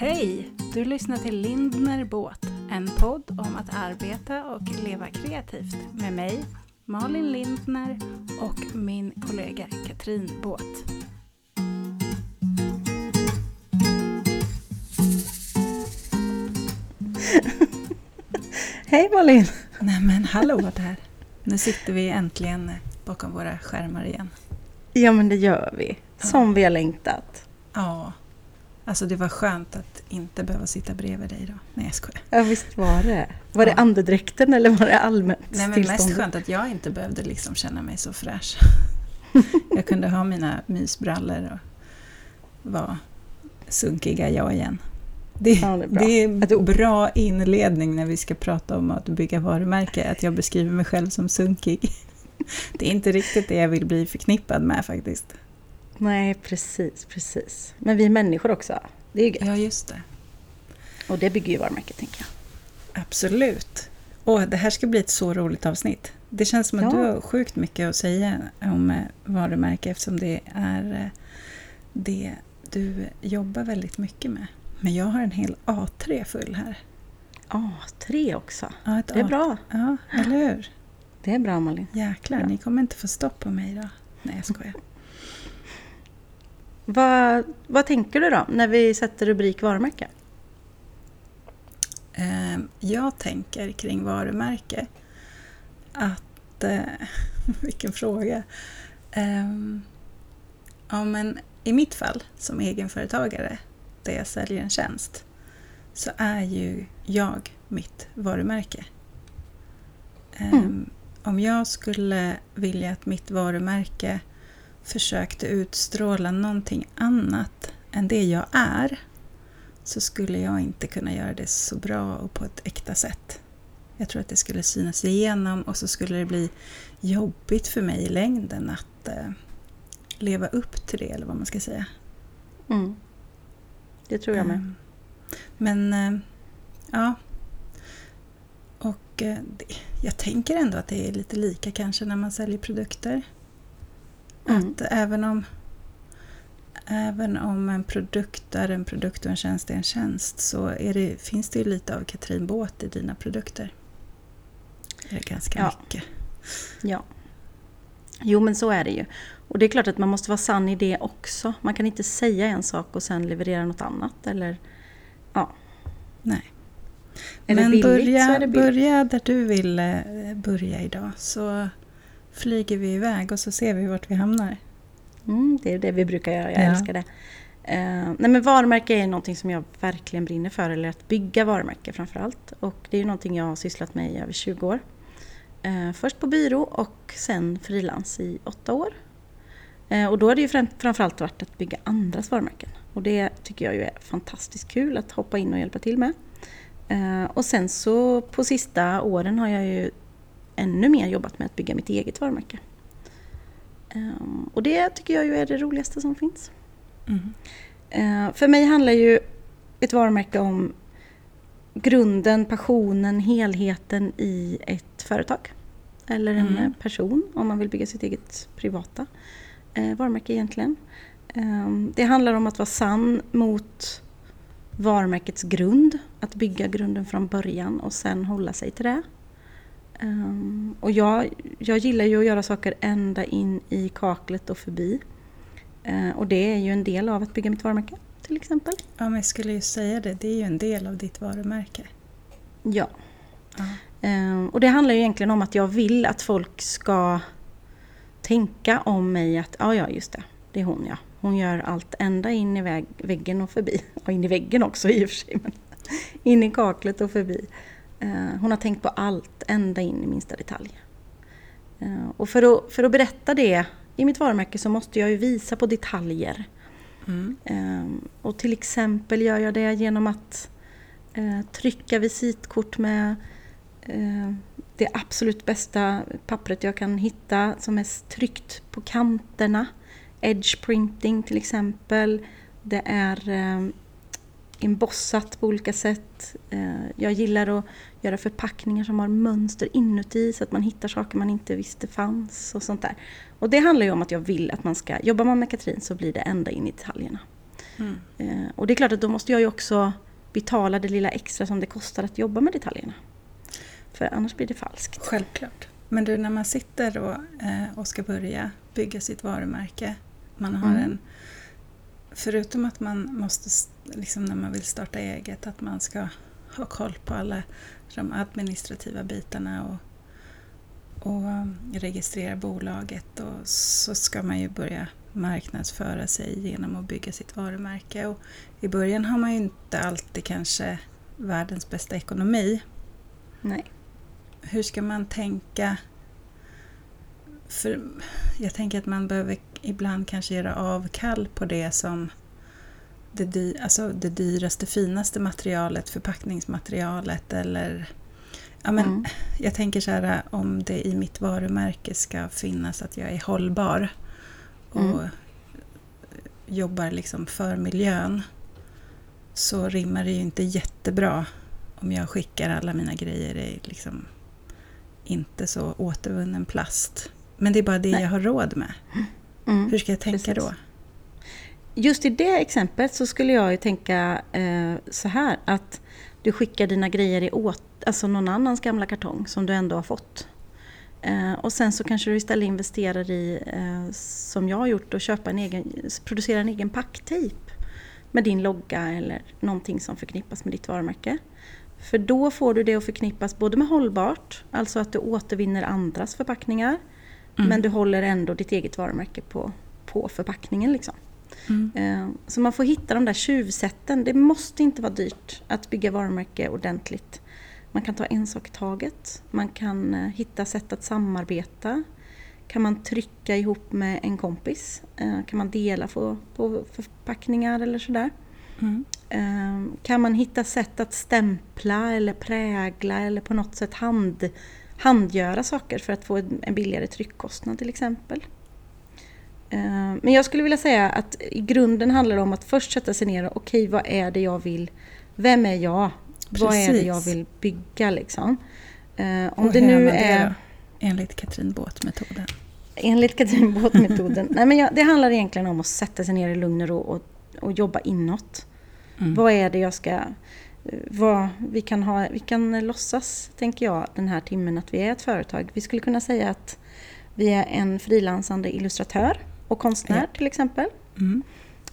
Hej! Du lyssnar till Lindner Båt, en podd om att arbeta och leva kreativt med mig, Malin Lindner och min kollega Katrin Båt. Hej Malin! Nej men hallå där! Nu sitter vi äntligen bakom våra skärmar igen. Ja men det gör vi. Som vi har längtat. Ja. Alltså det var skönt att inte behöva sitta bredvid dig då. Nej jag skojar. Ja visst var det. Var det Ja. andedräkten eller var det allmänt Nej men mest skönt att jag inte behövde liksom känna mig så fräsch. Jag kunde ha mina mysbrallor och vara sunkiga jag igen. Det, Ja, det är bra. det är du- bra inledning när vi ska prata om att bygga varumärke, att jag beskriver mig själv som sunkig. Det är inte riktigt det jag vill bli förknippad med faktiskt. Nej precis, precis. Men vi är människor också. Det är ju gött. Ja, just det. Och det bygger ju varumärket tänker jag. Absolut. Åh, det här ska bli ett så roligt avsnitt. Det känns som att Ja. du har sjukt mycket att säga om eh, varumärke eftersom det är eh, det du jobbar väldigt mycket med. Men jag har en hel A3 full här. Ja, tre också. Ja, Det är A- bra. Ja, eller hur? Det är bra Malin. Jäklar, Bra. ni kommer inte få stopp på mig då. Nej, jag skojar. Vad, vad tänker du då när vi sätter rubrik varumärke? Eh, Jag tänker kring varumärke att... eh, Vilken fråga. Ehm, Ja, men I mitt fall som egenföretagare där jag säljer en tjänst så är ju jag mitt varumärke. Ehm, Mm. Om jag skulle vilja att mitt varumärke försökte utstråla någonting annat än det jag är så skulle jag inte kunna göra det så bra och på ett äkta sätt. Jag tror att det skulle synas igenom och så skulle det bli jobbigt för mig i längden att eh, leva upp till det, eller vad man ska säga. Mm. Det tror jag med. Mm. Men, eh, ja. Och eh, jag tänker ändå att det är lite lika kanske när man säljer produkter. Mm. Att även om, även om en produkt är en produkt och en tjänst är en tjänst så det, finns det ju lite av Katrin Båt i dina produkter. Det är ganska Ja. mycket. Ja. Jo men så är det ju. Och det är klart att man måste vara sann i det också. Man kan inte säga en sak och sen leverera något annat. Eller, ja. Nej. Är Men billigt börja, så är det billigt. börja där du vill börja idag så flyger vi iväg och så ser vi vart vi hamnar. Mm, det är det vi brukar göra, jag Ja. älskar det. Eh, nej men varumärke är någonting som jag verkligen brinner för, eller att bygga varumärke framförallt. Och det är någonting jag har sysslat med i över 20 år. Eh, först på byrå och sen frilans i åtta år. Eh, och då har det ju fram- framförallt varit att bygga andras varumärken. Och det tycker jag ju är fantastiskt kul att hoppa in och hjälpa till med. Och sen så på sista åren har jag ju ännu mer jobbat med att bygga mitt eget varumärke. Ehm, och det tycker jag ju är det roligaste som finns. Mm. Eh, för mig handlar ju ett varumärke om grunden, passionen, helheten i ett företag. Eller en Mm. person om man vill bygga sitt eget privata eh, varumärke egentligen. Ehm, det handlar om att vara sann mot varumärkets grund. Att bygga grunden från början och sen hålla sig till det. Ehm, och jag, jag gillar ju att göra saker ända in i kaklet och förbi. Eh, och det är ju en del av att bygga mitt varumärke till exempel. Ja, men jag skulle ju säga det. Det är ju en del av ditt varumärke. Ja. Ja. Eh, och det handlar ju egentligen om att jag vill att folk ska tänka om mig att ja, ja, just det, det är hon ja. Hon gör allt ända in i väg, väggen och förbi. Och in i väggen också i och för sig. Men in i kaklet och förbi. Eh, hon har tänkt på allt, ända in i minsta detalj. Eh, och för att, för att berätta det i mitt varumärke så måste jag ju visa på detaljer. Mm. Ehm, Och till exempel gör jag det genom att eh, trycka visitkort med eh, det absolut bästa pappret jag kan hitta som är tryckt på kanterna. Edge printing till exempel. Det är eh, embossat på olika sätt. Eh, jag gillar att göra förpackningar som har mönster inuti så att man hittar saker man inte visste fanns och sånt där. Och det handlar ju om att jag vill att man ska, jobbar man med Katrin så blir det ända in i detaljerna. Mm. Eh, och det är klart att då måste jag ju också betala det lilla extra som det kostar att jobba med detaljerna. För annars blir det falskt. Självklart. Men du, när man sitter då, eh, och ska börja bygga sitt varumärke, man har mm. en... Förutom att man måste, liksom när man vill starta eget, att man ska ha koll på alla de administrativa bitarna och, och registrera bolaget och så ska man ju börja marknadsföra sig genom att bygga sitt varumärke. Och I början har man ju inte alltid kanske världens bästa ekonomi. Nej. Hur ska man tänka? För jag tänker att man behöver ibland kanske göra avkall på det som det, dy, alltså det dyraste, finaste materialet, förpackningsmaterialet eller Ja, men mm. Jag tänker så här om det i mitt varumärke ska finnas att jag är hållbar och mm. jobbar liksom för miljön så rimmar det ju inte jättebra om jag skickar alla mina grejer i liksom inte så återvunnen plast. Men det är bara det Nej. jag har råd med. Mm. Hur ska jag tänka Precis. då? Just i det exemplet så skulle jag ju tänka eh, så här att du skickar dina grejer i åt, alltså någon annans gamla kartong som du ändå har fått. Eh, och sen så kanske du istället investerar i, eh, som jag har gjort, och köpa en egen, producera en egen packtejp med din logga eller någonting som förknippas med ditt varumärke. För då får du det att förknippas både med hållbart, alltså att du återvinner andras förpackningar, mm. men du håller ändå ditt eget varumärke på, på förpackningen. Liksom. Mm. Eh, så man får hitta de där tjuvsätten. Det måste inte vara dyrt att bygga varumärke ordentligt. Man kan ta en sak i taget. Man kan eh, hitta sätt att samarbeta. Kan man trycka ihop med en kompis? Eh, kan man dela på, på förpackningar eller sådär? Mm. Kan man hitta sätt att stämpla eller prägla eller på något sätt hand, handgöra saker för att få en billigare tryckkostnad till exempel? Eh, men jag skulle vilja säga att i grunden handlar det om att först sätta sig ner och okej, okay, vad är det jag vill? Vem är jag? Precis. Vad är det jag vill bygga liksom? Eh, om och det nu är... Det enligt Katrin Båt-metoden? Enligt Katrin Båt-metoden? Nej, men jag, det handlar egentligen om att sätta sig ner i lugn och ro och, och jobba inåt. Mm. Vad är det jag ska... Vad, vi, kan ha, vi kan låtsas, tänker jag, den här timmen att vi är ett företag. Vi skulle kunna säga att vi är en frilansande illustratör och konstnär ja. till exempel. Mm.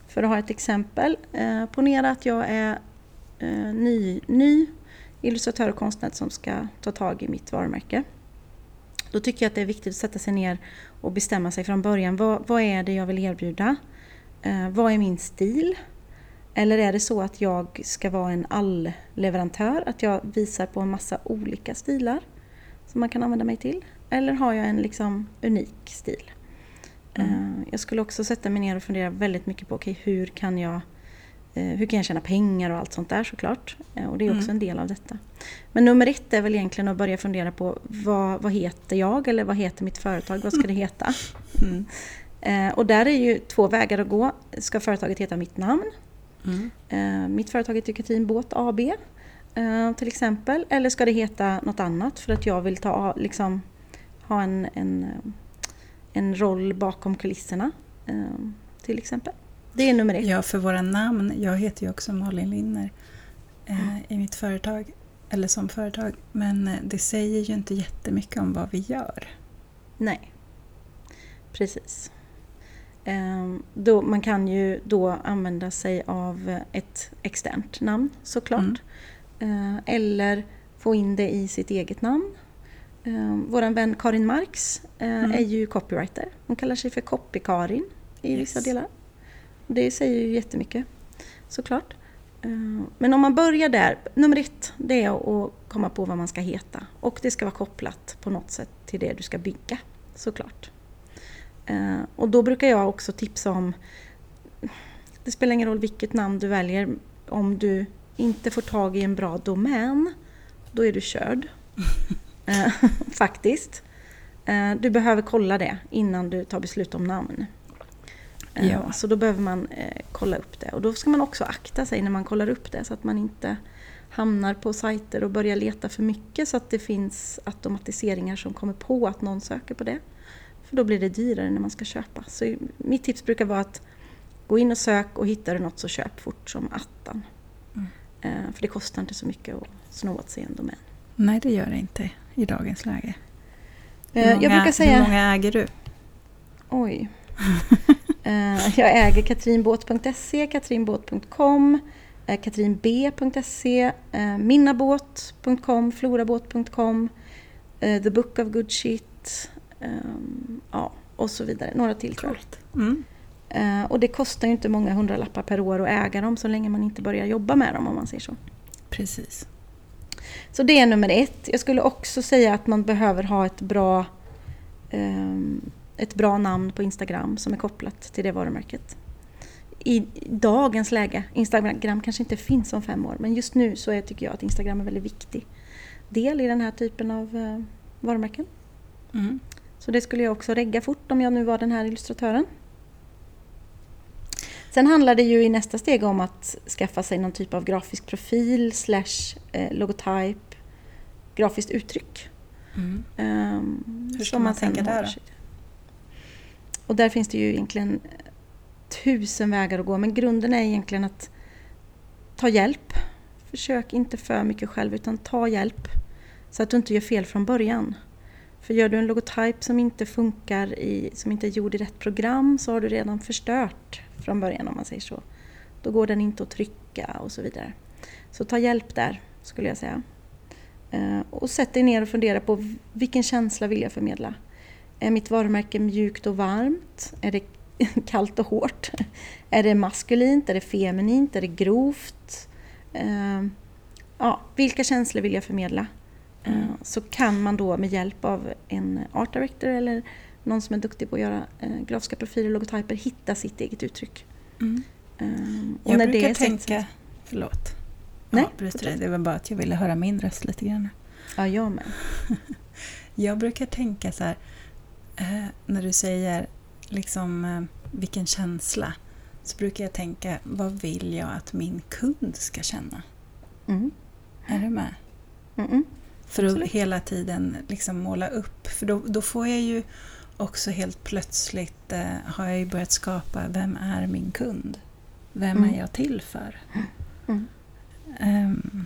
För att ha ett exempel, eh, ponera att jag är eh, ny, ny illustratör och konstnär som ska ta tag i mitt varumärke. Då tycker jag att det är viktigt att sätta sig ner och bestämma sig från början. Vad, vad är det jag vill erbjuda? Eh, vad är min stil? Eller är det så att jag ska vara en allleverantör? Att jag visar på en massa olika stilar som man kan använda mig till? Eller har jag en liksom unik stil? Mm. Eh, jag skulle också sätta mig ner och fundera väldigt mycket på okay, hur kan jag eh, hur kan jag tjäna pengar och allt sånt där såklart. Eh, och det är också mm. en del av detta. Men nummer ett är väl egentligen att börja fundera på vad, vad heter jag eller vad heter mitt företag? Vad ska det heta? Mm. Och där är ju två vägar att gå. Ska företaget heta mitt namn? Mm. Mitt företag heter Katrin Båt AB till exempel. Eller ska det heta något annat för att jag vill ta, liksom, ha en, en en roll bakom kulisserna ehm, till exempel. Det är nummer ett. Ja, för våra namn. Jag heter ju också Malin Linner mm. i mitt företag, eller som företag. Men eh, det säger ju inte jättemycket om vad vi gör. Nej, precis. Ehm, då, man kan ju då använda sig av ett externt namn såklart. Mm. Eller få in det i sitt eget namn Eh, Vår vän Karin Marx eh, mm. är ju copywriter. Hon kallar sig för Copy-Karin i yes. vissa delar. Det säger ju jättemycket såklart. Eh, men om man börjar där, nummer ett det är att komma på vad man ska heta. Och det ska vara kopplat på något sätt till det du ska bygga såklart. Eh, och då brukar jag också tipsa om, det spelar ingen roll vilket namn du väljer, om du inte får tag i en bra domän, då är du körd. Eh, faktiskt. Eh, du behöver kolla det innan du tar beslut om namn. Eh, ja. Så då behöver man kolla upp det. Och då ska man också akta sig när man kollar upp det så att man inte hamnar på sajter och börjar leta för mycket så att det finns automatiseringar som kommer på att någon söker på det. För då blir det dyrare när man ska köpa. Så mitt tips brukar vara att Gå in och sök och hittar du något så köp fort som attan. Mm. För det kostar inte så mycket att sno åt sig en domän. Nej, det gör det inte i dagens läge. Eh, Hur många, jag brukar säga... hur många äger du? Oj. Eh, jag äger katrinbåt.se, katrinbåt.com, eh, katrinb.se, minnabåt.com, florabåt.com, The Book of Good Shit, ja, och så vidare. Några till tror jag. Mm. Och det kostar ju inte många hundralappar per år att äga dem så länge man inte börjar jobba med dem om man säger så. Precis. Så det är nummer ett. Jag skulle också säga att man behöver ha ett bra, ehm, ett bra namn på Instagram som är kopplat till det varumärket. I dagens läge, Instagram kanske inte finns om fem år, men just nu så är, tycker jag att Instagram är en väldigt viktig del i den här typen av eh, varumärken. Mm. Så det skulle jag också regga fort om jag nu var den här illustratören. Sen handlar det ju i nästa steg om att skaffa sig någon typ av grafisk profil slash eh, logotyp, grafiskt uttryck. Mm. Um, Hur ska man tänka där då? Och där finns det ju egentligen tusen vägar att gå men grunden är egentligen att ta hjälp. Försök inte för mycket själv utan ta hjälp. Så att du inte gör fel från början. För gör du en logotyp som inte funkar, i, som inte är gjord i rätt program så har du redan förstört från början om man säger så. Då går den inte att trycka och så vidare. Så ta hjälp där skulle jag säga. Eh, och sätt dig ner och fundera på vilken känsla vill jag förmedla? Är mitt varumärke mjukt och varmt? Är det kallt och hårt? Är det maskulint? Är det feminint? Är det grovt? Eh, ja, vilka känslor vill jag förmedla? Eh. Så kan man då med hjälp av en art director eller någon som är duktig på att göra eh, grafiska profiler och logotyper hitta sitt eget uttryck. Mm. Eh, och Jag när det brukar är sätts- tänka... Förlåt. Nej, Ja, dig. det var bara att jag ville höra min röst lite grann. Ja, jag med. Jag brukar tänka så här, eh, när du säger liksom vilken känsla, så brukar jag tänka vad vill jag att min kund ska känna? Mm. Är du med? Mm -mm. För att Absolut. hela tiden liksom måla upp. För då, då får jag ju också helt plötsligt, eh, har jag ju börjat skapa, vem är min kund? Vem Mm. är jag till för? Mm. Ehm,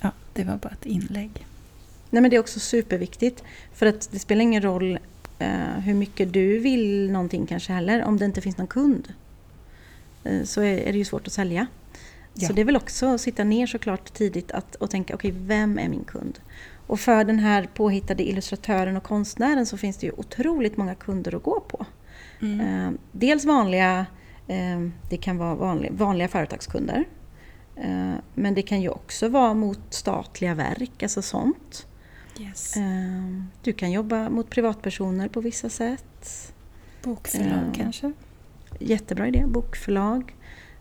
ja, det var bara ett inlägg. Nej, men det är också superviktigt. För att det spelar ingen roll eh, hur mycket du vill någonting kanske heller. Om det inte finns någon kund eh, så är, är det ju svårt att sälja. Ja. Så det är väl också att sitta ner såklart tidigt att, och tänka, okej, vem är min kund? Och för den här påhittade illustratören och konstnären så finns det ju otroligt många kunder att gå på. Mm. Eh, dels vanliga, eh, det kan vara vanliga, vanliga företagskunder. Eh, men det kan ju också vara mot statliga verk, alltså sånt. Yes. Du kan jobba mot privatpersoner på vissa sätt. Bokförlag kanske? Jättebra idé, bokförlag.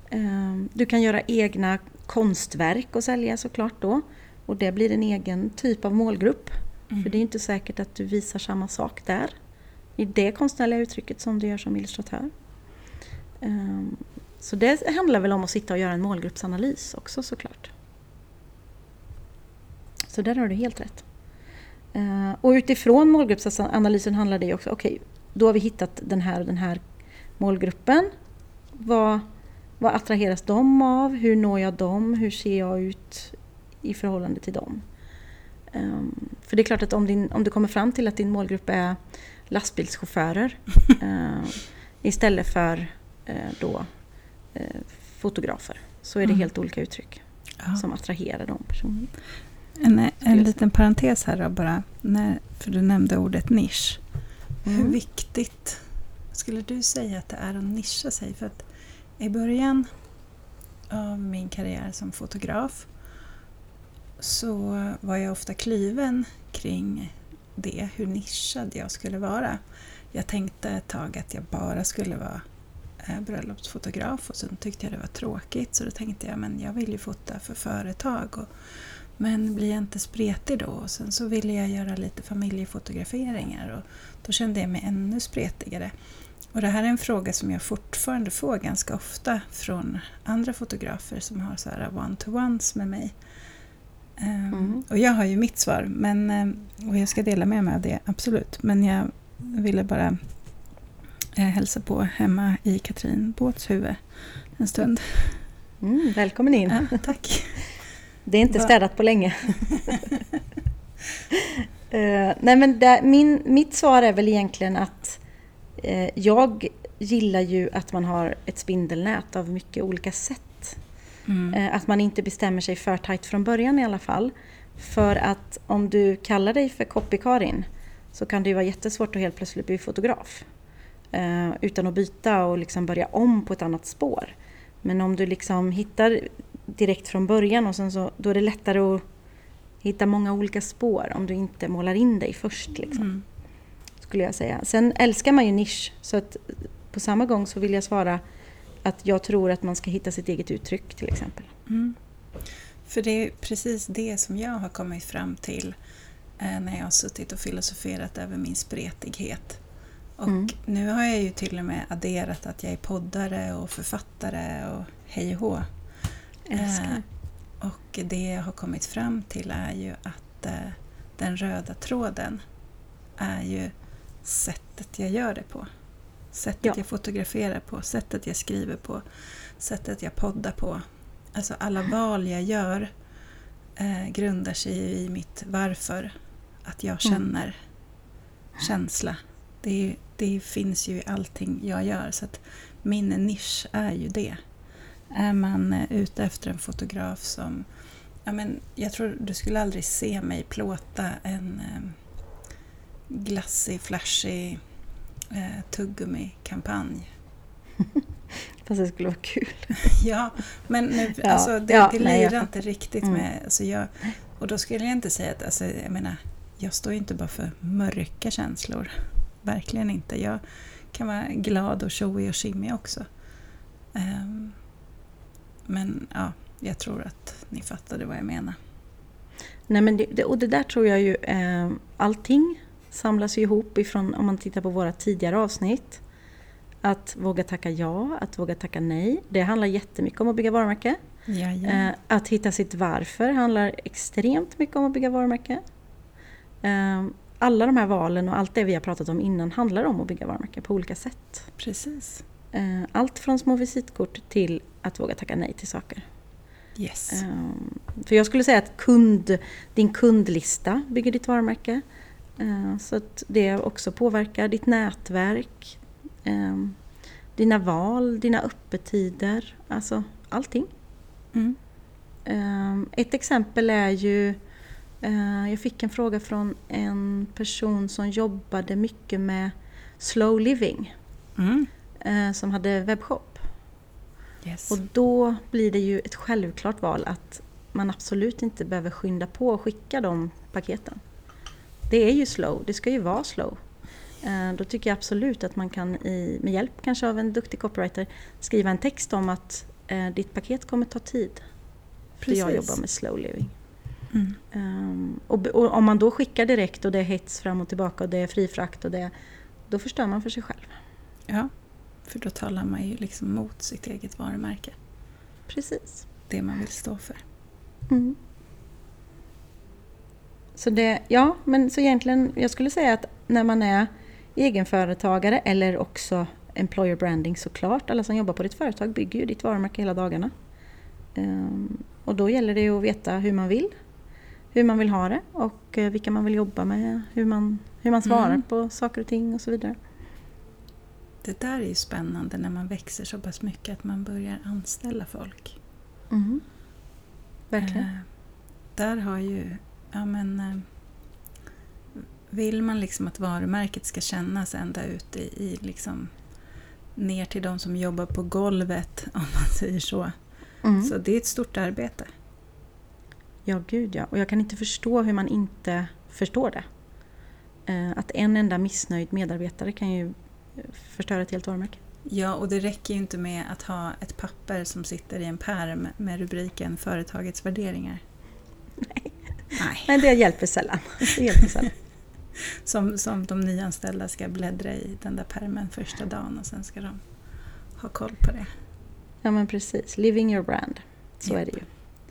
Eh, Du kan göra egna konstverk och sälja såklart då. Och det blir en egen typ av målgrupp. Mm. För det är inte säkert att du visar samma sak där. I det konstnärliga uttrycket som du gör som illustratör. Eh, Så det handlar väl om att sitta och göra en målgruppsanalys också såklart. Så där har du helt rätt. Eh, Och utifrån målgruppsanalysen handlar det också, okej, då har vi hittat den här och den här målgruppen. Vad, vad attraheras de av? Hur når jag dem? Hur ser jag ut i förhållande till dem? Ehm, För det är klart att om, din, om du kommer fram till att din målgrupp är lastbilschaufförer eh, istället för eh, då, eh, fotografer så är det Mm. helt olika uttryck Ja. som attraherar de personerna. En, jag en liten parentes här då bara, när, för du nämnde ordet nisch. Hur Mm. viktigt skulle du säga att det är att nischa sig? För att i början av min karriär som fotograf så var jag ofta kliven kring det, hur nischad jag skulle vara. Jag tänkte ett tag att jag bara skulle vara eh, bröllopsfotograf och sen tyckte jag det var tråkigt så då tänkte jag men jag vill ju fota för företag. Och, men blir jag inte spretig då? Och sen så ville jag göra lite familjefotograferingar och då kände jag mig ännu spretigare. Och det här är en fråga som jag fortfarande får ganska ofta från andra fotografer som har så här one-to-ones med mig. Ehm, Mm. Och jag har ju mitt svar, men, ehm, och jag ska dela med mig av det, absolut. Men jag ville bara eh, hälsa på hemma i Katrin Båtshuvud en stund. Mm, välkommen in. Ja, tack. Det är inte städat på länge. uh, nej men det, min, mitt svar är väl egentligen att jag gillar ju att man har ett spindelnät av mycket olika sätt. Mm. Uh, att man inte bestämmer sig för tajt från början i alla fall. För att om du kallar dig för Copy-Karin så kan det ju vara jättesvårt att helt plötsligt bli fotograf. Eh, utan att byta och liksom börja om på ett annat spår. Men om du liksom hittar direkt från början och sen så, då är det lättare att hitta många olika spår om du inte målar in dig först. Liksom, mm. Skulle jag säga. Sen älskar man ju nisch så att på samma gång så vill jag svara att jag tror att man ska hitta sitt eget uttryck till exempel. Mm. För det är precis det som jag har kommit fram till eh, när jag har suttit och filosoferat över min spretighet. Och mm. nu har jag ju till och med adderat att jag är poddare och författare och hej och hå. Eh, och det jag har kommit fram till är ju att eh, den röda tråden är ju sättet jag gör det på. Sättet ja. jag fotograferar på, sättet jag skriver på, sättet jag poddar på. Alltså alla val jag gör eh, grundar sig i mitt varför. Att jag mm. känner mm. känsla. Det, det, finns ju i allting jag gör. Så att min nisch är ju det. Är man eh, ute efter en fotograf som... Ja, men jag tror du skulle aldrig se mig plåta en eh, glassig, flashig eh, tuggummi-kampanj. Fast det skulle vara kul. ja, men nu, ja, alltså, det, ja, det lirar inte riktigt mm. med... Alltså jag, och då skulle jag inte säga att... Alltså, jag menar, jag står ju inte bara för mörka känslor. Verkligen inte. Jag kan vara glad och showig och shimmig också. Um, men ja, jag tror att ni fattade vad jag menar. Nej, men det, och det där tror jag ju... Eh, allting samlas ju ihop ifrån, om man tittar på våra tidigare avsnitt. Att våga tacka ja, att våga tacka nej. Det handlar jättemycket om att bygga varumärke. Eh, att hitta sitt varför handlar extremt mycket om att bygga varumärke. Eh, alla de här valen och allt det vi har pratat om innan handlar om att bygga varumärke på olika sätt. Precis. Eh, allt från små visitkort till att våga tacka nej till saker. Yes. För jag skulle säga att kund, din kundlista bygger ditt varumärke. Så att det också påverkar ditt nätverk, eh, dina val, dina öppettider, alltså allting. Mm. Eh, ett exempel är ju, eh, jag fick en fråga från en person som jobbade mycket med slow living, mm. Eh, som hade webbshop. Yes. Och då blir det ju ett självklart val att man absolut inte behöver skynda på och skicka de paketen. Det är ju slow, det ska ju vara slow. Eh, då tycker jag absolut att man kan i, med hjälp kanske av en duktig copywriter skriva en text om att eh, ditt paket kommer ta tid. För jag jobbar med slow living. Mm. Um, och, och, om man då skickar direkt och det är hets fram och tillbaka och det är fri frakt och det, då förstör man för sig själv. Ja, för då talar man ju liksom mot sitt eget varumärke. Precis. Det man vill stå för. Mm. Så det, ja, men så egentligen, jag skulle säga att när man är egenföretagare eller också employer branding såklart. Alla som jobbar på ditt företag bygger ju ditt varumärke hela dagarna. Ehm, och då gäller det att veta hur man vill, hur man vill ha det och eh, vilka man vill jobba med, hur man, hur man svarar mm. på saker och ting och så vidare. Det där är ju spännande när man växer så pass mycket att man börjar anställa folk. Mm. Verkligen. Eh, där har ju, ja men eh, vill man liksom att varumärket ska kännas ända ut i, i liksom ner till de som jobbar på golvet, om man säger så. Mm. Så det är ett stort arbete. Ja, gud ja. Och jag kan inte förstå hur man inte förstår det. Eh, att en enda missnöjd medarbetare kan ju förstöra ett helt varumärke. Ja, och det räcker ju inte med att ha ett papper som sitter i en pärm med rubriken Företagets värderingar. Nej, Nej. Nej det hjälper sällan. Det hjälper sällan. som, som de nyanställda ska bläddra i den där permen första dagen och sen ska de ha koll på det. Ja men precis, living your brand. Så yep. är det ju.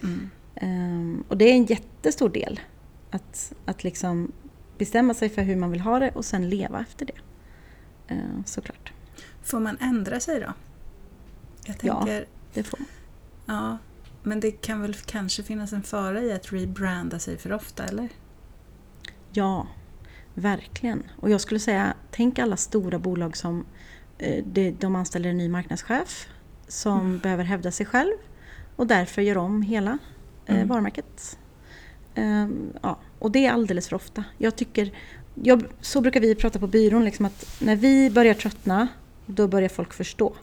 Mm. Um, och det är en jättestor del. Att, att liksom bestämma sig för hur man vill ha det och sen leva efter det. Uh, såklart. Får man ändra sig då? Jag Ja. tänker, Det får ja, men det kan väl kanske finnas en fara i att rebranda sig för ofta, eller? Ja, verkligen. Och jag skulle säga, tänk alla stora bolag som eh, de, anställer en ny marknadschef som behöver hävda sig själv och därför gör om hela eh, Mm. varumärket. Ehm, ja, och det är alldeles för ofta. Jag tycker, jag, så brukar vi prata på byrån, liksom att när vi börjar tröttna, då börjar folk förstå.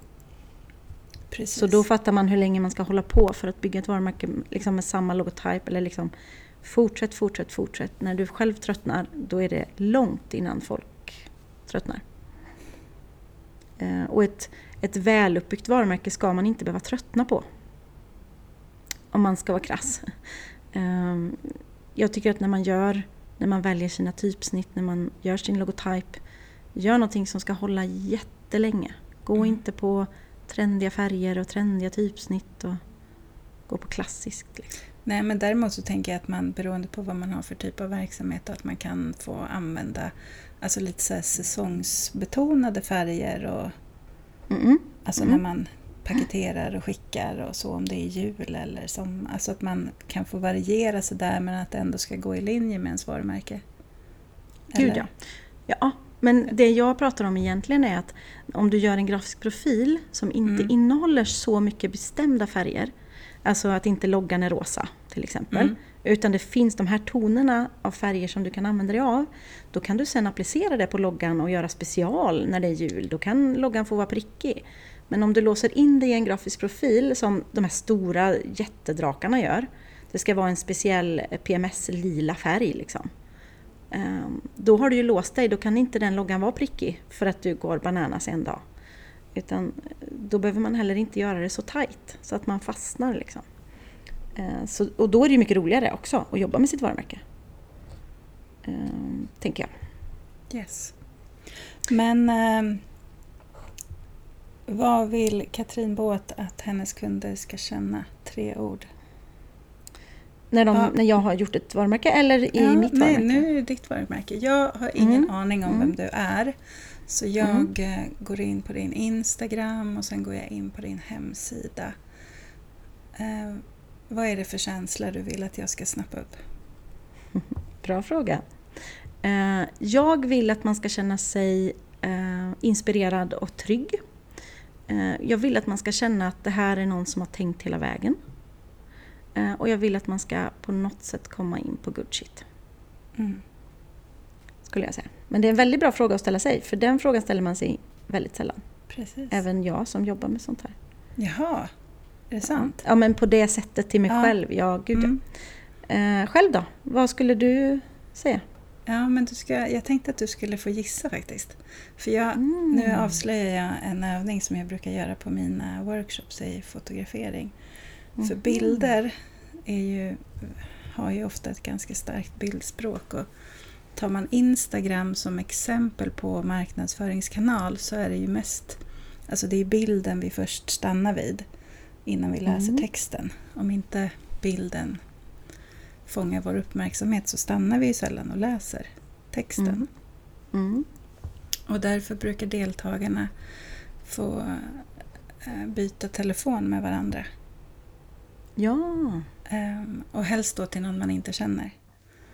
Precis. Så då fattar man hur länge man ska hålla på för att bygga ett varumärke liksom med samma logotyp. Eller liksom fortsätt, fortsätt, fortsätt. När du själv tröttnar, då är det långt innan folk tröttnar. Eh, och ett, ett väluppbyggt varumärke ska man inte behöva tröttna på. Om man ska vara krass. Eh, jag tycker att när man gör, när man väljer sina typsnitt, när man gör sin logotyp, gör någonting som ska hålla jättelänge. Gå Mm. inte på trendiga färger och trendiga typsnitt och gå på klassiskt. Liksom. Nej, men däremot så tänker jag att man beroende på vad man har för typ av verksamhet att man kan få använda alltså lite så säsongsbetonade färger och Mm-mm. alltså Mm. när man paketerar och skickar och så om det är jul eller som, alltså att man kan få variera sig där men att det ändå ska gå i linje med ens varumärke. Gud Eller? ja. Ja, men det jag pratar om egentligen är att om du gör en grafisk profil som inte Mm. innehåller så mycket bestämda färger, alltså att inte loggan är rosa till exempel, Mm. utan det finns de här tonerna av färger som du kan använda dig av, då kan du sen applicera det på loggan och göra special när det är jul. Då kan loggan få vara prickig. Men om du låser in det i en grafisk profil som de här stora jättedrakarna gör, det ska vara en speciell PMS-lila färg liksom. Ehm, då har du ju låst dig, då kan inte den loggan vara prickig för att du går bananas en dag. Utan eh, då behöver man heller inte göra det så tight så att man fastnar. Liksom. Ehm, så, och då är det ju mycket roligare också att jobba med sitt varumärke. Ehm, tänker jag. Yes. Men vad vill Katrin Båt att hennes kunder ska känna? Tre ord. När, de, Ja. när jag har gjort ett varumärke eller i Ja, mitt nej, varumärke. nu är det ditt varumärke. Jag har ingen Mm. aning om Mm. vem du är. Så jag eh, går in på din Instagram och sen går jag in på din hemsida. Eh, vad är det för känsla du vill att jag ska snappa upp? Bra fråga. Eh, Jag vill att man ska känna sig eh, inspirerad och trygg. Eh, Jag vill att man ska känna att det här är någon som har tänkt hela vägen. Eh, Och jag vill att man ska på något sätt komma in på good shit. Mm. Skulle jag säga. Men det är en väldigt bra fråga att ställa sig, för den frågan ställer man sig väldigt sällan. Precis. Även jag som jobbar med sånt här. Jaha, är det sant? Ja, men på det sättet till mig Ja. själv. Ja, gud ja. Mm. Eh, Själv då? Vad skulle du säga? Ja, men du ska, jag tänkte att du skulle få gissa faktiskt. För jag, Mm. nu avslöjar jag en övning som jag brukar göra på mina workshops i fotografering. För Mhm. bilder är ju, har ju ofta ett ganska starkt bildspråk. Och tar man Instagram som exempel på marknadsföringskanal så är det ju mest Alltså det är bilden vi först stannar vid innan vi läser Mm. texten. Om inte bilden fångar vår uppmärksamhet så stannar vi ju sällan och läser texten. Mm. Mm. Och därför brukar deltagarna få eh, byta telefon med varandra. Ja. Ehm, Och helst då till någon man inte känner.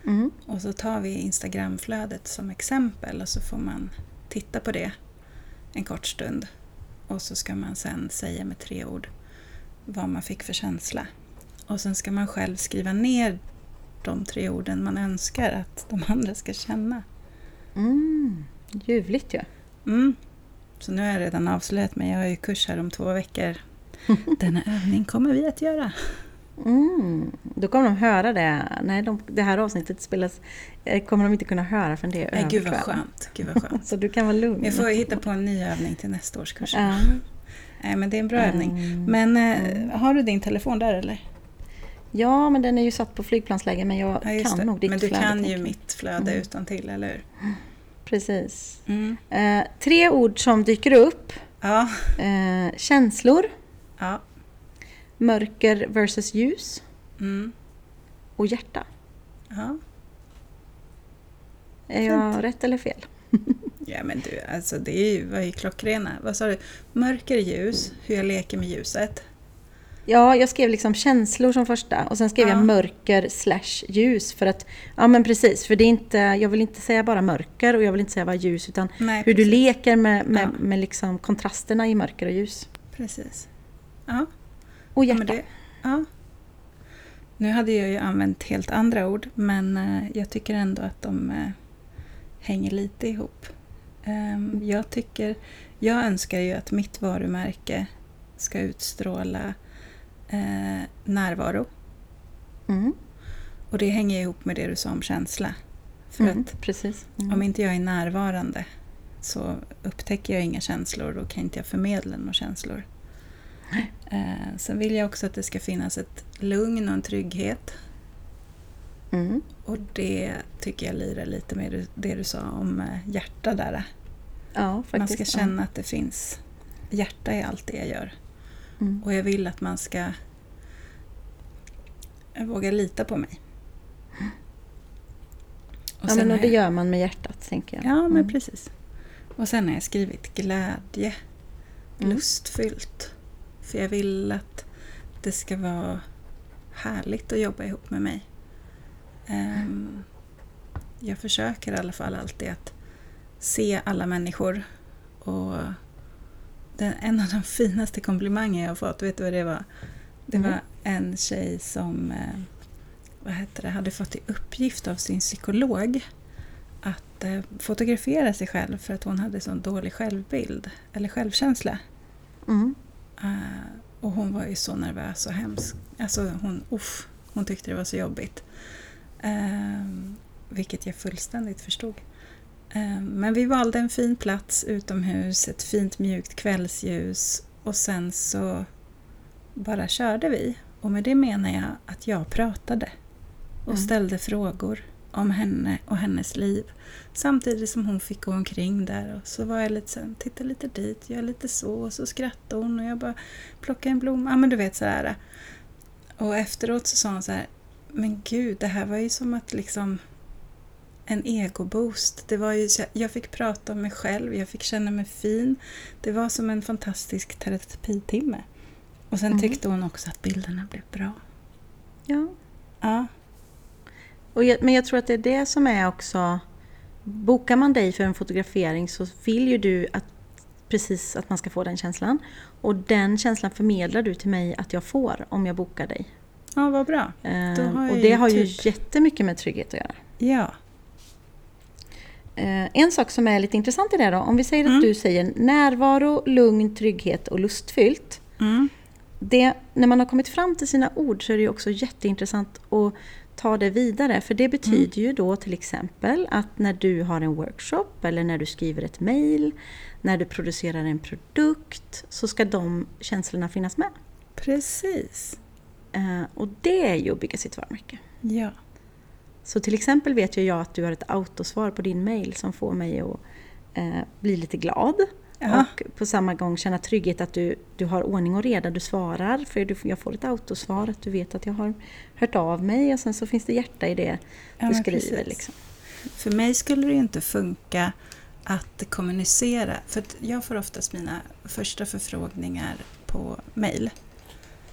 Mm. Och så tar vi Instagramflödet som exempel och så får man titta på det en kort stund. Och så ska man sen säga med tre ord vad man fick för känsla. Och sen ska man själv skriva ner de tre orden man önskar att de andra ska känna. Mm. Ljuvligt ju. Mm. Så nu har jag redan avslöjat mig. Jag har ju kurs här om två veckor. Denna övning kommer vi att göra. Mm. Då kommer de höra det. Nej, de, det här avsnittet spelas, eh, kommer de inte kunna höra förrän det är Nej, över. gud vad skönt. Gud vad skönt. Så du kan vara lugn. Jag får hitta på en ny övning till nästa års kurs. Ja. Nej, men det är en bra övning. Mm. Men eh, har du din telefon där eller? Ja, men den är ju satt på flygplansläge men jag Ja, kan det. nog ditt Men du flöde, kan ju mitt flöde Mm. utan till, eller hur? Precis. Mm. Eh, tre ord som dyker upp. Ja. Eh, känslor, ja. mörker versus ljus Mm. och hjärta. ja. Är jag rätt eller fel? Ja men du, alltså det är ju, var ju klockrena. Vad sa du? Mörker ljus, hur jag leker med ljuset. Ja, jag skrev liksom känslor som första och sen skrev Ja. jag mörker slash ljus för att, ja men precis, för det är inte, jag vill inte säga bara mörker och jag vill inte säga bara ljus utan Nej, hur du leker med, med, Ja. med liksom kontrasterna i mörker och ljus. Precis. Ja. Och Ja, hjärta. men det, ja. Nu hade jag ju använt helt andra ord men eh, jag tycker ändå att de eh, hänger lite ihop. Ehm, jag, tycker, jag önskar ju att mitt varumärke ska utstråla eh, närvaro. Mm. Och det hänger ihop med det du sa om känsla. För Mm, att precis. Mm. om inte jag är närvarande så upptäcker jag inga känslor och kan inte jag förmedla några känslor. Eh, sen vill jag också att det ska finnas ett lugn och en trygghet. Mm. Och det tycker jag lirar lite med det- du sa om eh, hjärta där. Ja. Man ska känna att det finns hjärta i allt det jag gör. Mm. Och jag vill att man ska våga lita på mig. Och Ja, men och det jag- gör man med hjärtat, tänker jag. Ja, men Mm. precis. Och sen har jag skrivit glädje, Mm. lustfyllt. För jag vill att det ska vara härligt att jobba ihop med mig. Ehm, jag försöker i alla fall alltid att se alla människor. Och den, en av de finaste komplimanger jag har fått, vet du vad det var? Det Mm. var en tjej som eh, vad heter det, hade fått i uppgift av sin psykolog att eh, fotografera sig själv för att hon hade sån dålig självbild eller självkänsla. Mm. Eh, och hon var ju så nervös och hemsk. Alltså hon, uff, hon tyckte det var så jobbigt. Eh, vilket jag fullständigt förstod. Eh, men vi valde en fin plats utomhus, ett fint mjukt kvällsljus och sen så bara körde vi. Och med det menar jag att jag pratade och Mm. ställde frågor om henne och hennes liv. Samtidigt som hon fick gå omkring där och så var jag lite så här, titta lite dit, gör lite så och så skrattade hon och jag bara plockade en blomma. Ja men du vet sådär. Och efteråt så sa hon så här, men gud det här var ju som att liksom en egoboost. Det var ju jag fick prata om mig själv, jag fick känna mig fin. Det var som en fantastisk terapitimme. Och sen Mm. tyckte hon också att bilderna blev bra. Ja. Ja, Och jag, men jag tror att det är det som är också... Bokar man dig för en fotografering så vill ju du att precis att man ska få den känslan. Och den känslan förmedlar du till mig att jag får om jag bokar dig. ja vad bra. Eh, och det har ju typ- jättemycket med trygghet att göra. Ja, Eh, en sak som är lite intressant i det då, om vi säger Mm. att du säger närvaro, lugn, trygghet och lustfyllt. mm. Det, när man har kommit fram till sina ord så är det ju också jätteintressant att ta det vidare. För det betyder ju då till exempel att när du har en workshop eller när du skriver ett mail, när du producerar en produkt så ska de känslorna finnas med. precis. Eh, och det är ju att bygga sitt varumärke. Ja, Så till exempel vet ju jag att du har ett autosvar på din mail som får mig att eh, bli lite glad. Ja. Och på samma gång känna trygghet att du, du har ordning och reda, du svarar. För du, jag får ett autosvar, att du vet att jag har hört av mig och sen så finns det hjärta i det Ja, du skriver. Liksom. För mig skulle det inte funka att kommunicera. För att jag får oftast mina första förfrågningar på mail.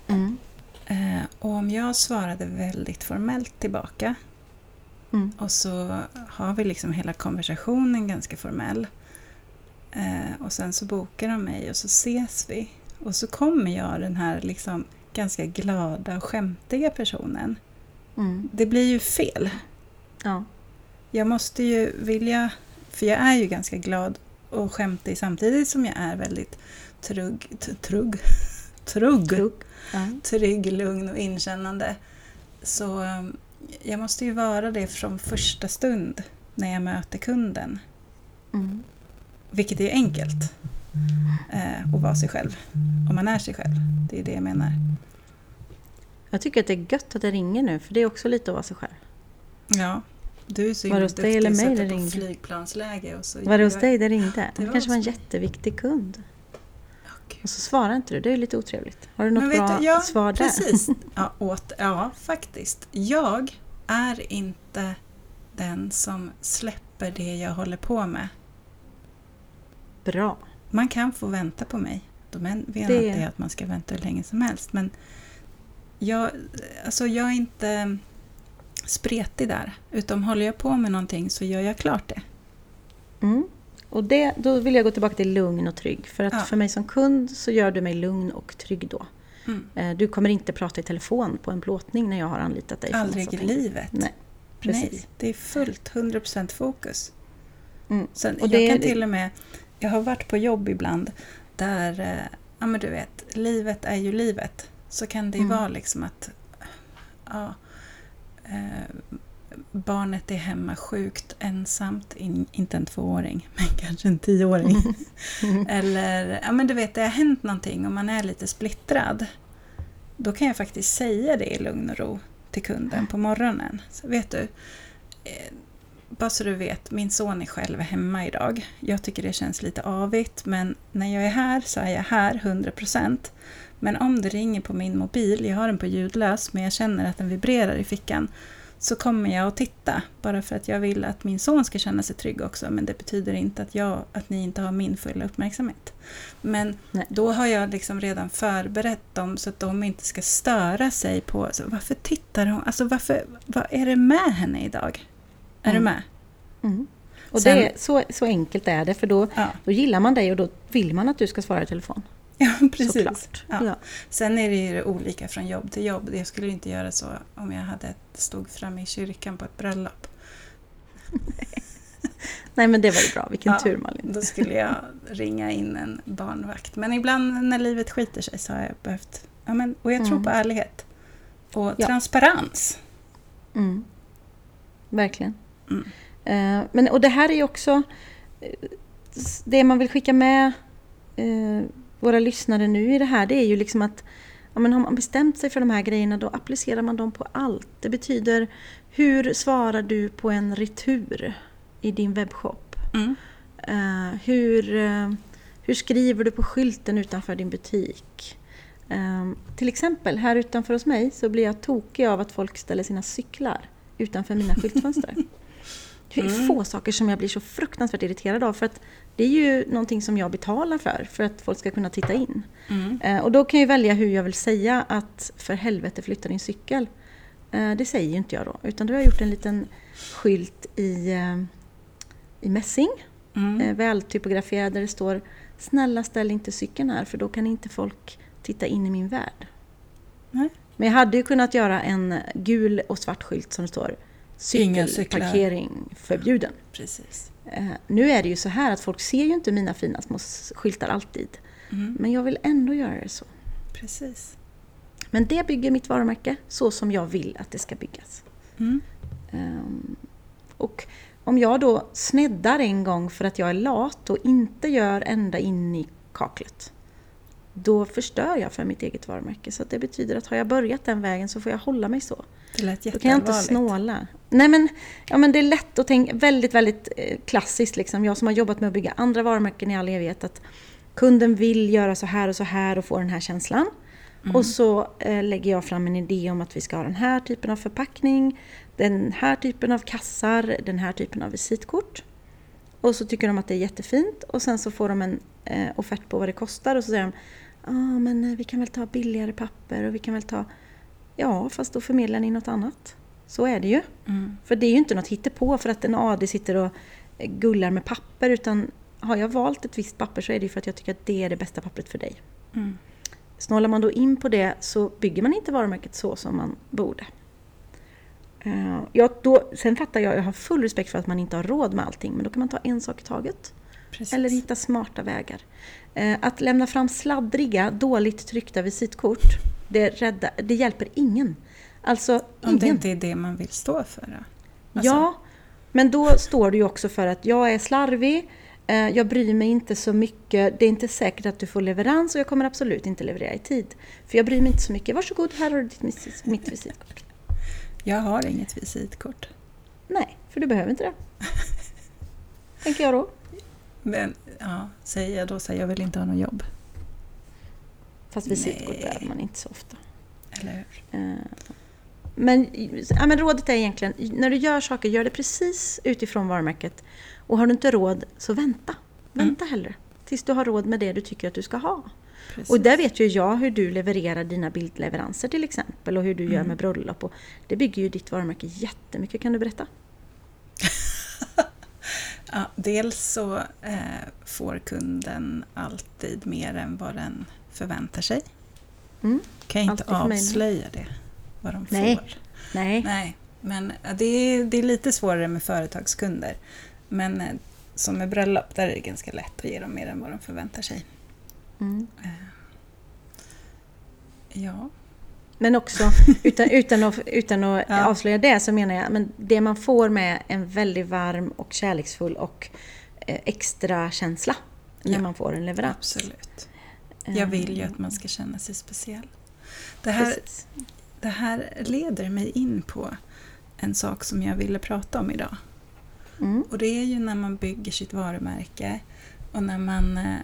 Mm. Eh, och om jag svarade väldigt formellt tillbaka Mm. och så har vi liksom hela konversationen ganska formell. Eh, och sen så bokar de mig och så ses vi. Och så kommer jag den här liksom ganska glada och skämtiga personen. Mm. Det blir ju fel. Ja. Jag måste ju vilja, för jag är ju ganska glad och skämtig samtidigt som jag är väldigt trugg, trugg, trugg, Trugg. Ja. trygg, lugn och inkännande. Så um, jag måste ju vara det från första stund när jag möter kunden. Mm. Vilket är enkelt. Eh, att vara sig själv. Om man är sig själv. Det är det jag menar. Jag tycker att det är gött att det ringer nu, för det är också lite att vara sig själv. Ja. Du är så himla duktig eller mig det på ringde? flygplansläge. Och så Var det hos jag- dig det ringde? Det Det kanske var en jätteviktig kund. Och så svarar inte du, det är lite otrevligt. Har du något bra du, ja, svar där? Precis. Ja, åt, ja, faktiskt. Jag är inte den som släpper det jag håller på med. Bra. Man kan få vänta på mig. De menar Det- inte jag att man ska vänta hur länge som helst. Men jag, alltså jag är inte spretig där. Utan håller jag på med någonting så gör jag klart det. Mm. Och det, då vill jag gå tillbaka till lugn och trygg. För att Ja. för mig som kund så gör du mig lugn och trygg då. Mm. Eh, Du kommer inte prata i telefon på en plåtning när jag har anlitat dig. Aldrig i livet. Nej, precis. Nej, det är fullt 100% fokus. Mm. Sen, Och jag det- kan till och med... Jag har varit på jobb ibland där, eh, ja men du vet, livet är ju livet. Så kan det ju Mm. vara liksom att ja, eh, barnet är hemma sjukt ensamt, in, inte en tvååring, men kanske en tioåring. Eller, ja men du vet, det har hänt någonting och man är lite splittrad. Då kan jag faktiskt säga det i lugn och ro till kunden på morgonen. Så vet du, eh, bara så du vet, min son är själv hemma idag. Jag tycker det känns lite avigt, men när jag är här så är jag här 100%. Men om det ringer på min mobil, jag har den på ljudlös, men jag känner att den vibrerar i fickan, så kommer jag att titta. Bara för att jag vill att min son ska känna sig trygg också, men det betyder inte att, jag, att ni inte har min fulla uppmärksamhet. Men Nej. då har jag liksom redan förberett dem så att de inte ska störa sig på alltså, varför tittar hon? Alltså varför, vad är det med henne idag? Är du Mm. med? Mm. Och Sen- det, så, så enkelt är det, för då, Ja, då gillar man dig och då vill man att du ska svara i telefon. ja precis. Ja. Ja. Sen är det ju olika från jobb till jobb. Jag skulle inte göra så om jag hade ett, stod framme i kyrkan på ett bröllop. Nej men det var ju bra, vilken Ja. tur Malin. Då skulle jag ringa in en barnvakt. Men ibland när livet skiter sig så har jag behövt... Ja, men, och jag tror Mm. på ärlighet. Och Ja. transparens. Mm. Verkligen. Mm. Eh, men, och det här är ju också eh, det man vill skicka med eh, våra lyssnare nu i det här, det är ju liksom att ja, men har man bestämt sig för de här grejerna då applicerar man dem på allt. Det betyder hur svarar du på en retur i din webbshop? Mm. Hur, hur skriver du på skylten utanför din butik? Till exempel här utanför hos mig så blir jag tokig av att folk ställer sina cyklar utanför mina skyltfönster. Det är Mm. få saker som jag blir så fruktansvärt irriterad av för att det är ju någonting som jag betalar för, för att folk ska kunna titta in. Mm. Eh, och då kan jag välja hur jag vill säga att för helvete flytta din cykel. Eh, det säger ju inte jag då, utan då har jag gjort en liten skylt i, eh, i mässing Mm. vältypograferad där det står Snälla ställ inte cykeln här för då kan inte folk titta in i min värld. Nej. Men jag hade ju kunnat göra en gul och svart skylt som det står. Cykelparkering förbjuden. Precis. Eh, nu är det ju så här att folk ser ju inte mina fina små skyltar alltid. Mm. Men jag vill ändå göra det så. Precis. Men det bygger mitt varumärke så som jag vill att det ska byggas. Mm. Ehm, och om jag då sneddar en gång för att jag är lat och inte gör ända in i kaklet, då förstör jag för mitt eget varumärke. Så det betyder att har jag börjat den vägen så får jag hålla mig så. Det lät Då kan jag inte jätteallvarligt. snåla. Nej men, ja, men det är lätt att tänka, väldigt, väldigt eh, klassiskt liksom. Jag som har jobbat med att bygga andra varumärken i all evighet, att kunden vill göra så här och så här och få den här känslan. Mm. Och så eh, lägger jag fram en idé om att vi ska ha den här typen av förpackning, den här typen av kassar, den här typen av visitkort. Och så tycker de att det är jättefint och sen så får de en eh, offert på vad det kostar och så säger de Ja ah, men eh, vi kan väl ta billigare papper och vi kan väl ta Ja fast då förmedlar ni något annat. Så är det ju. Mm. För det är ju inte något hittepå för att en AD sitter och gullar med papper utan har jag valt ett visst papper så är det ju för att jag tycker att det är det bästa pappret för dig. Mm. Snålar man då in på det så bygger man inte varumärket så som man borde. Eh, ja, då, sen fattar jag, jag har full respekt för att man inte har råd med allting, men då kan man ta en sak i taget. Precis. Eller hitta smarta vägar. Eh, Att lämna fram sladdriga, dåligt tryckta visitkort, det, rädda, det hjälper ingen. Alltså, Om det inte är det man vill stå för. Alltså, Ja, men då står det ju också för att jag är slarvig, eh, jag bryr mig inte så mycket, det är inte säkert att du får leverans och jag kommer absolut inte leverera i tid. För jag bryr mig inte så mycket. Varsågod, här har du ditt, mitt- visitkort. Jag har inget visitkort. Nej, för du behöver inte det. Tänker jag då. Men ja, säger jag då så här, jag vill inte ha något jobb. Fast visitkort Nej. behöver man inte så ofta. Eller hur? Eh, Men, ja, men rådet är egentligen, när du gör saker, gör det precis utifrån varumärket. Och har du inte råd, så vänta. Vänta hellre. tills du har råd med det du tycker att du ska ha. Precis. Och där vet ju jag hur du levererar dina bildleveranser till exempel och hur du gör Mm. med bröllop. Och det bygger ju ditt varumärke jättemycket, kan du berätta? Ja, dels så eh, får kunden alltid mer än vad den förväntar sig. Mm. Kan jag inte avslöja det, vad de Nej. får. Nej. Nej, men det är, det är lite svårare med företagskunder. Men eh, som med bröllop, där är det ganska lätt att ge dem mer än vad de förväntar sig. Mm. Ja, Men också, utan, utan att, utan att Ja. avslöja det, så menar jag men det man får med en väldigt varm och kärleksfull och eh, extra känsla när Ja. man får en leverans. absolut. Jag vill ju att man ska känna sig speciell. Det här, Precis. Det här leder mig in på en sak som jag ville prata om idag. Mm. Och det är ju när man bygger sitt varumärke och när man eh,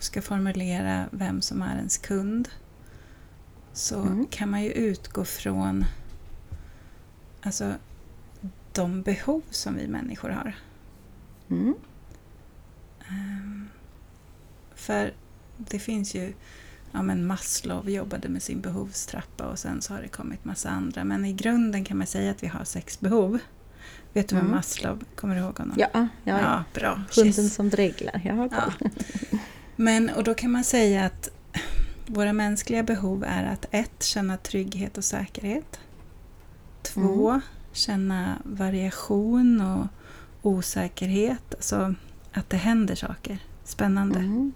ska formulera vem som är ens kund så Mm. kan man ju utgå från alltså, de behov som vi människor har. Mm. Ehm, För det finns ju, ja men Maslow jobbade med sin behovstrappa och sen så har det kommit massa andra. Men i grunden kan man säga att vi har sex behov. Vet du Mm. Maslow, kommer du ihåg honom? Ja, ja, ja. ja bra. Hunden Yes. som dreglar. Jag har koll. Ja. Men och då kan man säga att våra mänskliga behov är att ett, känna trygghet och säkerhet. Två, Mm. känna variation och osäkerhet. Alltså att det händer saker. Spännande. Mm.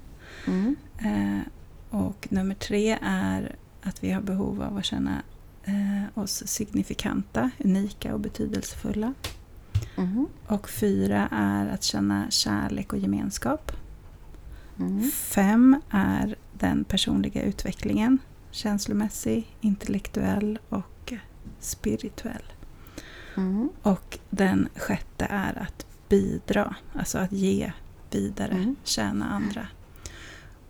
Mm. Eh, och nummer tre är att vi har behov av att känna eh, oss signifikanta, unika och betydelsefulla. Mm. Och fyra är att känna kärlek och gemenskap. Mm. Fem är den personliga utvecklingen. Känslomässig, intellektuell och spirituell. Mm. Och den sjätte är att bidra, alltså att ge vidare, Mm. tjäna andra.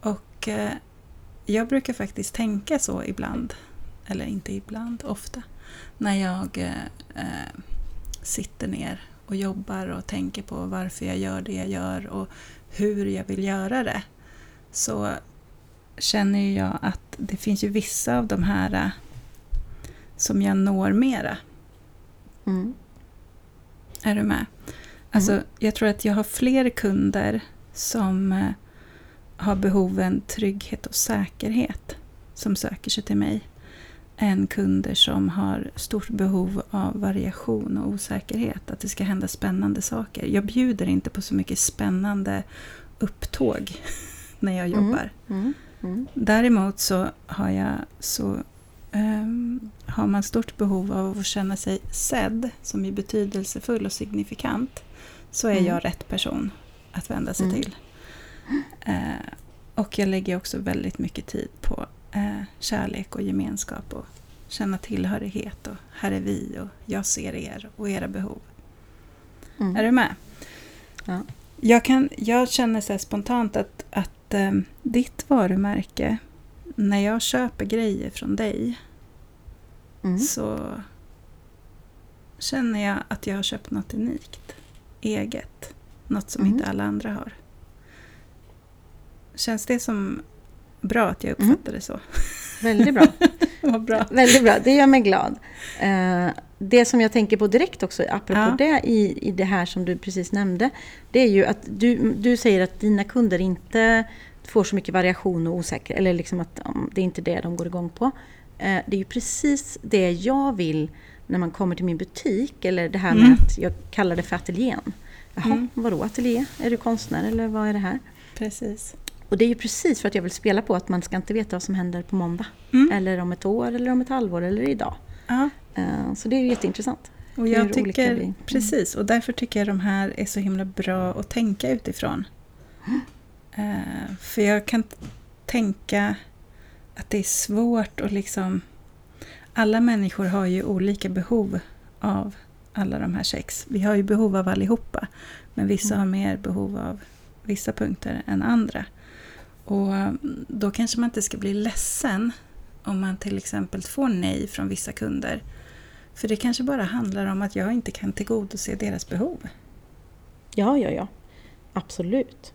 Och eh, jag brukar faktiskt tänka så ibland, eller inte ibland, ofta, när jag eh, eh, sitter ner och jobbar och tänker på varför jag gör det jag gör och hur jag vill göra det. Så känner jag att det finns ju vissa av de här eh, som jag når mera. Mm. Är du med? Alltså, jag tror att jag har fler kunder som eh, har behoven trygghet och säkerhet som söker sig till mig än kunder som har stort behov av variation och osäkerhet. Att det ska hända spännande saker. Jag bjuder inte på så mycket spännande upptåg när jag Mm. jobbar. Mm. Mm. Däremot så har jag så ehm, har man stort behov av att känna sig sedd, som är betydelsefull och signifikant, så är Mm. jag rätt person att vända sig Mm. till. Eh, och jag lägger också väldigt mycket tid på eh, kärlek och gemenskap och känna tillhörighet och här är vi och jag ser er och era behov. Mm. Är du med? Ja. Jag, kan, jag känner så spontant att, att eh, ditt varumärke, när jag köper grejer från dig Mm. så känner jag att jag har köpt något unikt, eget. Något som Mm. inte alla andra har. Känns det som bra att jag Mm. uppfattar det så? Väldigt bra. Vad bra. Väldigt bra, det gör mig glad. Eh, det som jag tänker på direkt också, apropå Ja. det i, i det här som du precis nämnde, det är ju att du, du säger att dina kunder inte får så mycket variation och osäkerhet, eller liksom att det är inte det de går igång på. Eh, det är ju precis det jag vill när man kommer till min butik, eller det här med Mm. att jag kallar det för ateljén. Jaha, Mm. vadå ateljé? Är du konstnär eller vad är det här? Precis. Och det är ju precis för att jag vill spela på att man ska inte veta vad som händer på måndag. Mm. Eller om ett år, eller om ett halvår, eller idag. Ja, Eh, Så det är ju jätteintressant. och jag tycker, vi- mm. precis, och därför tycker jag de här är så himla bra att tänka utifrån. Eh, för jag kan tänka att det är svårt att liksom... Alla människor har ju olika behov av alla de här sex. Vi har ju behov av allihopa, men vissa Mm. har mer behov av vissa punkter än andra. Och då kanske man inte ska bli ledsen om man till exempel får nej från vissa kunder. För det kanske bara handlar om att jag inte kan tillgodose deras behov. Ja, ja, ja. Absolut.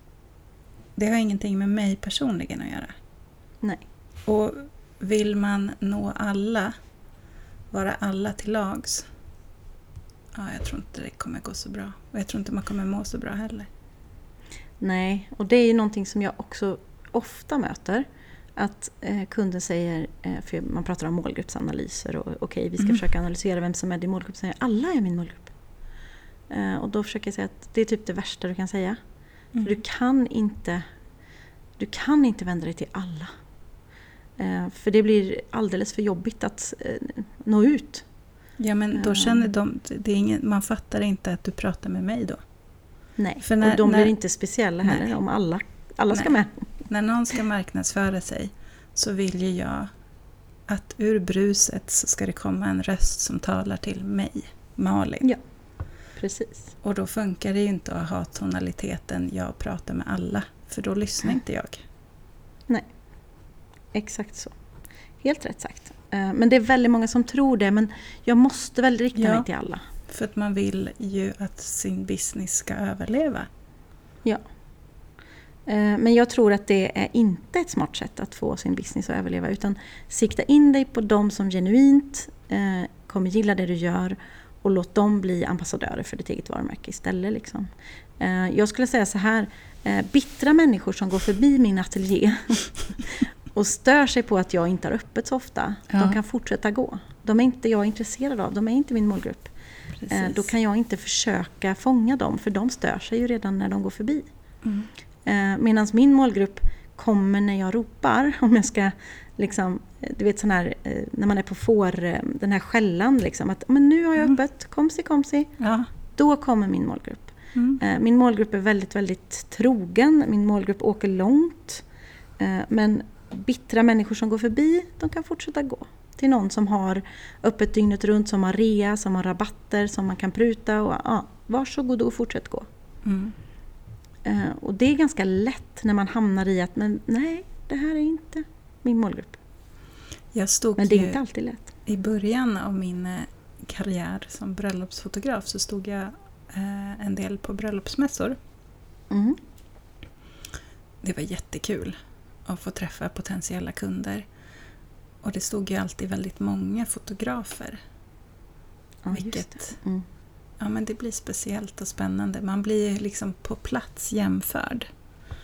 Det har ingenting med mig personligen att göra. Nej. Och vill man nå alla, vara alla till lags, ja, jag tror inte det kommer gå så bra. Och jag tror inte man kommer må så bra heller. Nej, och det är ju någonting som jag också ofta möter. Att eh, kunden säger, eh, för man pratar om målgruppsanalyser och okej okay, vi ska Mm. försöka analysera vem som är din målgrupp. Säger alla är min målgrupp. Eh, och då försöker jag säga att det är typ det värsta du kan säga. Mm. För du kan inte du kan inte vända dig till alla. För det blir alldeles för jobbigt att nå ut. Ja, men då känner de... Det är ingen, man fattar inte att du pratar med mig då. Nej, när- och de när- blir inte speciella heller Nej. om alla, alla ska Nej. med. När någon ska marknadsföra sig så vill ju jag att ur bruset så ska det komma en röst som talar till mig, Malin. Ja. Precis. Och då funkar det ju inte att ha tonaliteten jag pratar med alla, för då lyssnar inte jag. Exakt så. Helt rätt sagt. Eh, Men det är väldigt många som tror det, men jag måste väl rikta Ja. mig till alla. För att man vill ju att sin business ska överleva. Eh, Men jag tror att det är inte ett smart sätt att få sin business att överleva, utan sikta in dig på de som genuint eh, kommer gilla det du gör och låt dem bli ambassadörer för ditt eget varumärke istället. Liksom. Eh, Jag skulle säga så här, eh, bittra människor som går förbi min ateljé och stör sig på att jag inte har öppet så ofta, Ja. de kan fortsätta gå. De är inte jag intresserad av, de är inte min målgrupp. Precis. Eh, Då kan jag inte försöka fånga dem, för de stör sig ju redan när de går förbi. Mm. Eh, Medan min målgrupp kommer när jag ropar. Om jag ska liksom, eh, du vet sån här, eh, när man är på får, den här skällan liksom. Att men nu har jag Mm. öppet, komsi komsi. Ja. Då kommer min målgrupp. Mm. Min målgrupp är väldigt, väldigt trogen. Min målgrupp åker långt. Men bittra människor som går förbi, de kan fortsätta gå. Till någon som har öppet dygnet runt, som har rea, som har rabatter, som man kan pruta. Och, ja, varsågod och fortsätt gå. Mm. Eh, Och det är ganska lätt när man hamnar i att men nej, det här är inte min målgrupp. Jag stod Men det är inte alltid lätt. I början av min eh, karriär som bröllopsfotograf så stod jag eh, en del på bröllopsmässor. Mm. Det var jättekul att få träffa potentiella kunder. Och det stod ju alltid väldigt många fotografer. Ja, vilket. Mm. Ja men det blir speciellt och spännande. Man blir liksom på plats jämförd.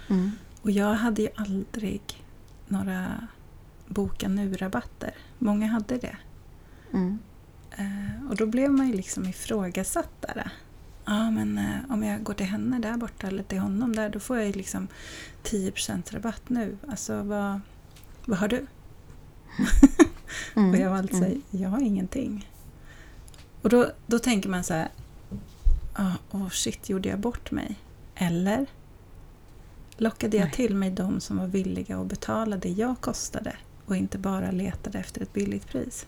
Mm. Och jag hade ju aldrig några boka nu-rabatter. Många hade det. Mm. Eh, och då blev man ju liksom ifrågasatt där. Ja, men eh, om jag går till henne där borta eller till honom där, då får jag ju liksom 10% rabatt nu. Alltså, vad, vad har du? Mm. Och jag var alltså, Mm. jag har ingenting. Och då, då tänker man så här, åh shit, gjorde jag bort mig? Eller lockade jag Nej. till mig de som var villiga att betala det jag kostade och inte bara letade efter ett billigt pris?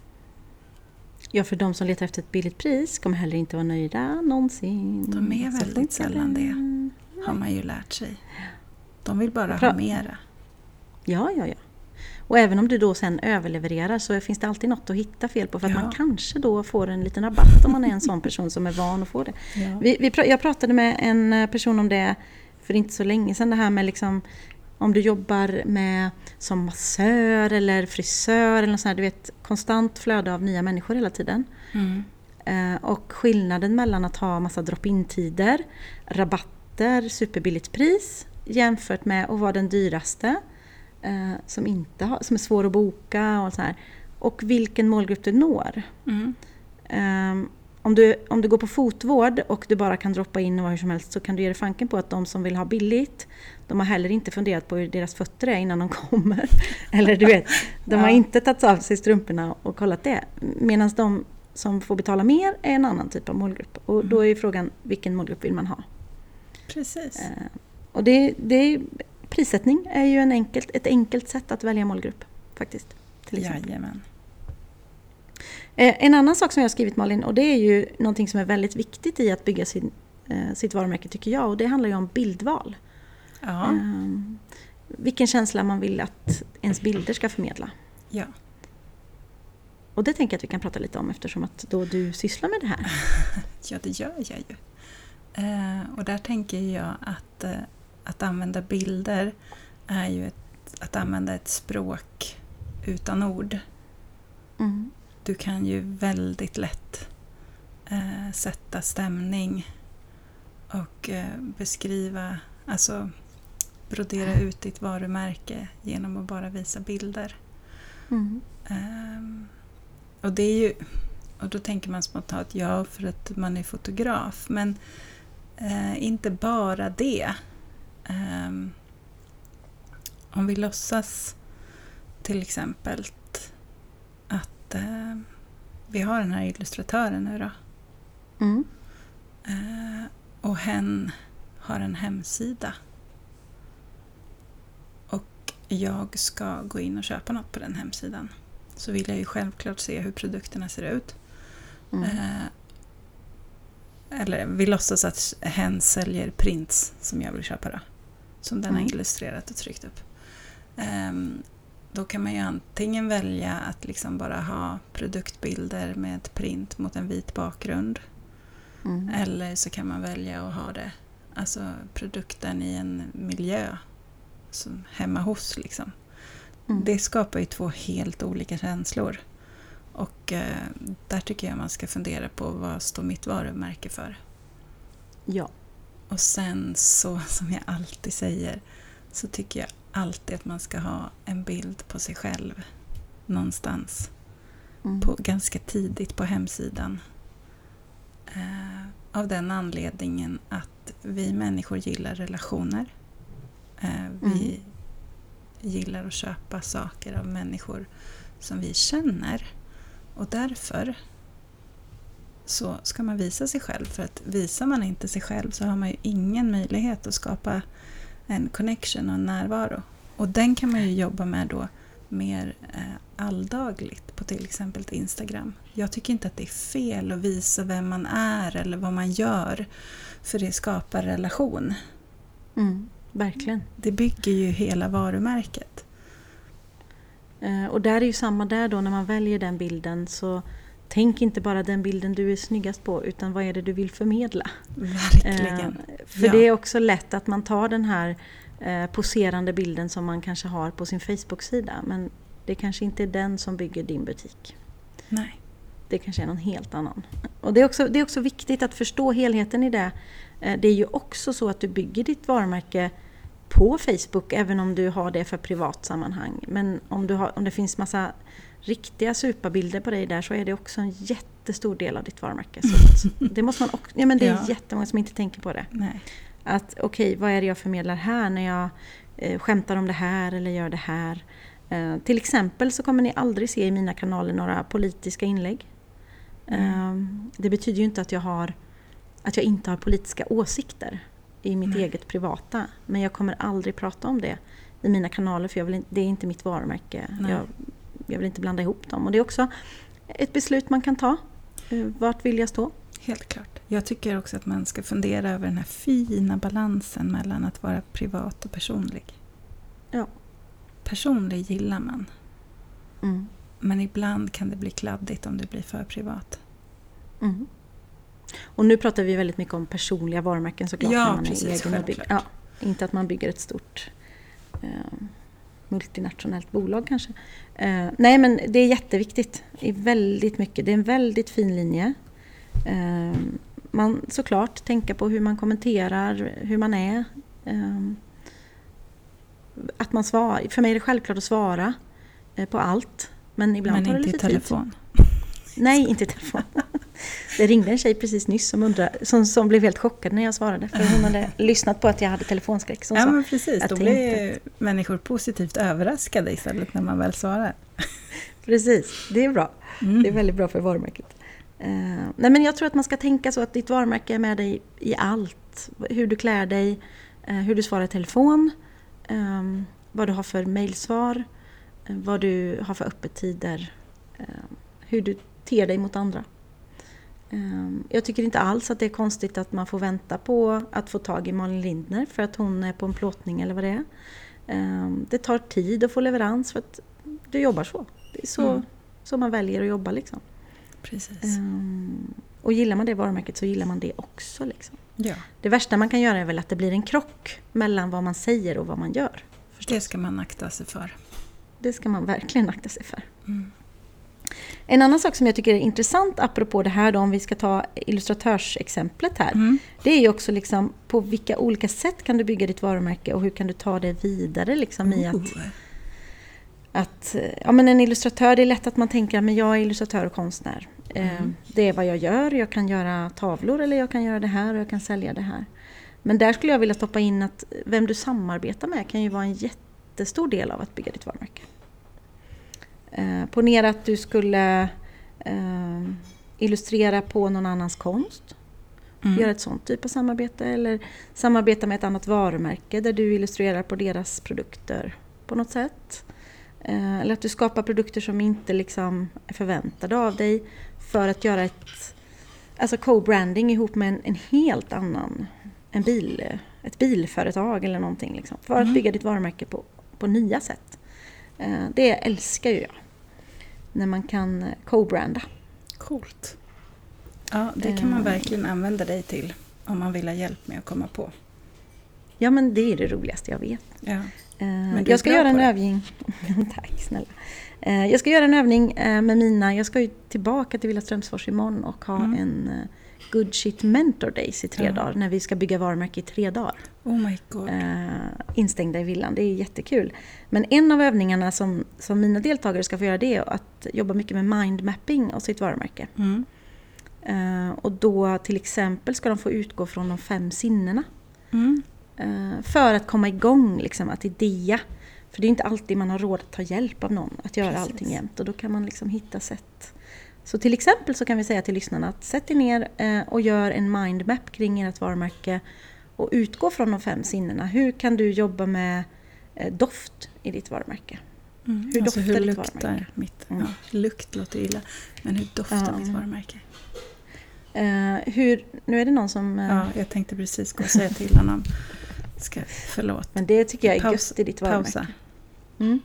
Ja, för de som letar efter ett billigt pris kommer heller inte vara nöjda någonsin. De är väldigt sällan det. Har man ju lärt sig. De vill bara ha mera. Ja, ja, ja. Och även om du då sen överlevererar så finns det alltid något att hitta fel på för att Ja. man kanske då får en liten rabatt om man är en sån person som är van att få det. Ja. Vi, vi, jag pratade med en eh, person om det för inte så länge sedan. Det här med liksom, om du jobbar med som massör eller frisör eller något sånt här, du vet konstant flöde av nya människor hela tiden. Mm. Eh, och skillnaden mellan att ha massa drop-in-tider, rabatter, superbilligt pris jämfört med att vara den dyraste eh, som, inte har, som är svår att boka och så här. Och vilken målgrupp du når. Mm. Ehm, om, du, om du går på fotvård och du bara kan droppa in och vad hur som helst så kan du ge dig fanken på att de som vill ha billigt de har heller inte funderat på hur deras fötter är innan de kommer. Eller du vet, de har Ja. inte tagit av sig strumporna och kollat det. Medan de som får betala mer är en annan typ av målgrupp. Och då är frågan vilken målgrupp vill man ha? Precis. Eh, och det, det prissättning är ju en enkelt, ett enkelt sätt att välja målgrupp faktiskt. Till exempel. Jajamän. Eh, En annan sak som jag har skrivit Malin, och det är ju någonting som är väldigt viktigt i att bygga sin, eh, sitt varumärke tycker jag, och det handlar ju om bildval. Ja. Ehm, vilken känsla man vill att ens bilder ska förmedla. ja. Och det tänker jag att vi kan prata lite om eftersom att då du sysslar med det här. Ja, det gör jag ju. Eh, och där tänker jag att, att använda bilder är ju ett, att använda ett språk utan ord. Mm. Du kan ju väldigt lätt eh, sätta stämning och eh, beskriva, alltså brodera ut ditt varumärke genom att bara visa bilder. Mm. Ehm, och det är ju, och då tänker man spontant ja för att man är fotograf, men eh, inte bara det. Ehm, om vi låtsas till exempel att eh, vi har den här illustratören nu då. Mm. Eh, och hen har en hemsida. Och jag ska gå in och köpa något på den hemsidan. Så vill jag ju självklart se hur produkterna ser ut. Mm. Eller vi låtsas att hen säljer prints som jag vill köpa då. Som den har Mm. illustrerat och tryckt upp. Ehm, då kan man ju antingen välja att liksom bara ha produktbilder med ett print mot en vit bakgrund. Mm. Eller så kan man välja att ha det, alltså produkten i en miljö. Som hemma hos liksom. Mm. Det skapar ju två helt olika känslor. Och eh, där tycker jag man ska fundera på vad står mitt varumärke för. Ja. Och sen så, som jag alltid säger, så tycker jag alltid att man ska ha en bild på sig själv någonstans. Mm. På, ganska tidigt på hemsidan. Eh, av den anledningen att vi människor gillar relationer. Eh, vi gillar att köpa saker av människor som vi känner. Och därför så ska man visa sig själv. För att visar man inte sig själv så har man ju ingen möjlighet att skapa en connection och en närvaro. Och den kan man ju jobba med då mer eh, alldagligt på till exempel Instagram. Jag tycker inte att det är fel att visa vem man är eller vad man gör. För det skapar relation. Mm. Verkligen. Det bygger ju hela varumärket. Eh, Och där är ju samma där då när man väljer den bilden så tänk inte bara den bilden du är snyggast på utan vad är det du vill förmedla. Verkligen. Eh, För Ja. det är också lätt att man tar den här eh, poserande bilden som man kanske har på sin Facebook-sida men det kanske inte är den som bygger din butik. Nej. Det kanske är någon helt annan. Och det är också, det är också viktigt att förstå helheten i det. Eh, Det är ju också så att du bygger ditt varumärke på Facebook även om du har det för privat sammanhang. Men om, du har, om det finns massa riktiga superbilder på dig där så är det också en jättestor del av ditt varumärke. Så det måste man också, ja men det är Ja. jättemånga som inte tänker på det. Nej. Att okej, vad är det jag förmedlar här när jag eh, skämtar om det här eller gör det här? Eh, till exempel så kommer ni aldrig se i mina kanaler några politiska inlägg. Eh, det betyder ju inte att jag, har, att jag inte har politiska åsikter i mitt Nej. eget privata. Men jag kommer aldrig prata om det i mina kanaler för jag vill det är inte mitt varumärke. Nej. Jag, jag vill inte blanda ihop dem. Och det är också ett beslut man kan ta. Eh, vart vill jag stå? Helt klart. Jag tycker också att man ska fundera över den här fina balansen mellan att vara privat och personlig. Ja. Personlig gillar man. Mm. Men ibland kan det bli kladdigt om det blir för privat. Mm. Och nu pratar vi väldigt mycket om personliga varumärken såklart. Ja, när man är precis, egen och bygger, självklart. ja, Inte att man bygger ett stort eh, multinationellt bolag kanske. Eh, nej men det är jätteviktigt. Det är väldigt mycket. Det är en väldigt fin linje. Eh, man såklart tänka på hur man kommenterar, hur man är. Eh, att man svarar. För mig är det självklart att svara eh, på allt. Men ibland Men tar det inte i lite tid. telefon. Nej, inte telefon. Det ringde en tjej precis nyss som, undrade, som, som blev helt chockad när jag svarade. För hon hade lyssnat på att jag hade telefonskräck. Ja sa, men precis, då blir ju människor positivt överraskade istället när man väl svarar. Precis, det är bra. Mm. Det är väldigt bra för varumärket. Eh, nej men jag tror att man ska tänka så att ditt varumärke är med dig i allt. Hur du klär dig, eh, hur du svarar i telefon, eh, vad du har för mejlsvar, eh, vad du har för öppettider, hur du ter dig mot andra. Eh, jag tycker inte alls att det är konstigt att man får vänta på att få tag i Malin Lindner för att hon är på en plåtning eller vad det är. Eh, det tar tid att få leverans för att du jobbar så. Det är så, Mm. så man väljer att jobba liksom. Precis. Ehm, och gillar man det varumärket så gillar man det också. Liksom. Ja, Det värsta man kan göra är väl att det blir en krock mellan vad man säger och vad man gör. det ska man akta sig för. Det ska man verkligen akta sig för. Mm. En annan sak som jag tycker är intressant apropå det här då, om vi ska ta illustratörsexemplet här. Mm. Det är ju också liksom på vilka olika sätt kan du bygga ditt varumärke och hur kan du ta det vidare liksom i att, Oh. att ja, men en illustratör, det är lätt att man tänker att jag är illustratör och konstnär. Eh, Mm. Det är vad jag gör, jag kan göra tavlor eller jag kan göra det här och jag kan sälja det här. Men där skulle jag vilja stoppa in att vem du samarbetar med kan ju vara en jättestor del av att bygga ditt varumärke. Eh, ponera att du skulle eh, illustrera på någon annans konst. Mm. Göra ett sånt typ av samarbete eller samarbeta med ett annat varumärke där du illustrerar på deras produkter på något sätt. Eh, Eller att du skapar produkter som inte liksom är förväntade av dig för att göra ett alltså co-branding ihop med en, en helt annan en bil, ett bilföretag eller någonting. Liksom, för att Mm. bygga ditt varumärke på, på nya sätt. Eh, Det älskar ju jag. När man kan eh, co-branda. Coolt. Ja, det kan man Eh. verkligen använda dig till om man vill ha hjälp med att komma på. Ja men det är det roligaste jag vet. Ja. Eh, är jag ska göra en det. övning. Tack snälla. Eh, Jag ska göra en övning eh, med mina, jag ska ju tillbaka till Villa Strömsfors imorgon och ha Mm. en eh, Good Shit Mentor Days i tre Ja. dagar när vi ska bygga varumärke i tre dagar. Oh my god. Eh, instängda i villan, det är jättekul. Men en av övningarna som, som mina deltagare ska få göra det är att jobba mycket med mindmapping av sitt varumärke. Mm. Eh, och då till exempel ska de få utgå från de fem sinnena. Mm. Eh, För att komma igång, liksom, att idea. För det är inte alltid man har råd att ta hjälp av någon att göra Precis. allting jämt. Och då kan man liksom hitta sätt. Så till exempel så kan vi säga till lyssnarna att sätt er ner eh, och gör en mindmap kring ert varumärke. Och utgå från de fem sinnena. Hur kan du jobba med eh, doft i ditt varumärke? Mm. Hur alltså, doftar hur ditt luktar varumärke? mitt... Mm. Ja, lukt låter illa. Men hur doftar Ja. mitt varumärke? Eh, hur, nu är det någon som... eh, Ja, jag tänkte precis gå och säga till honom. Ska, förlåt. Men det tycker jag är Paus- gött i ditt varumärke. Pausa. Mm.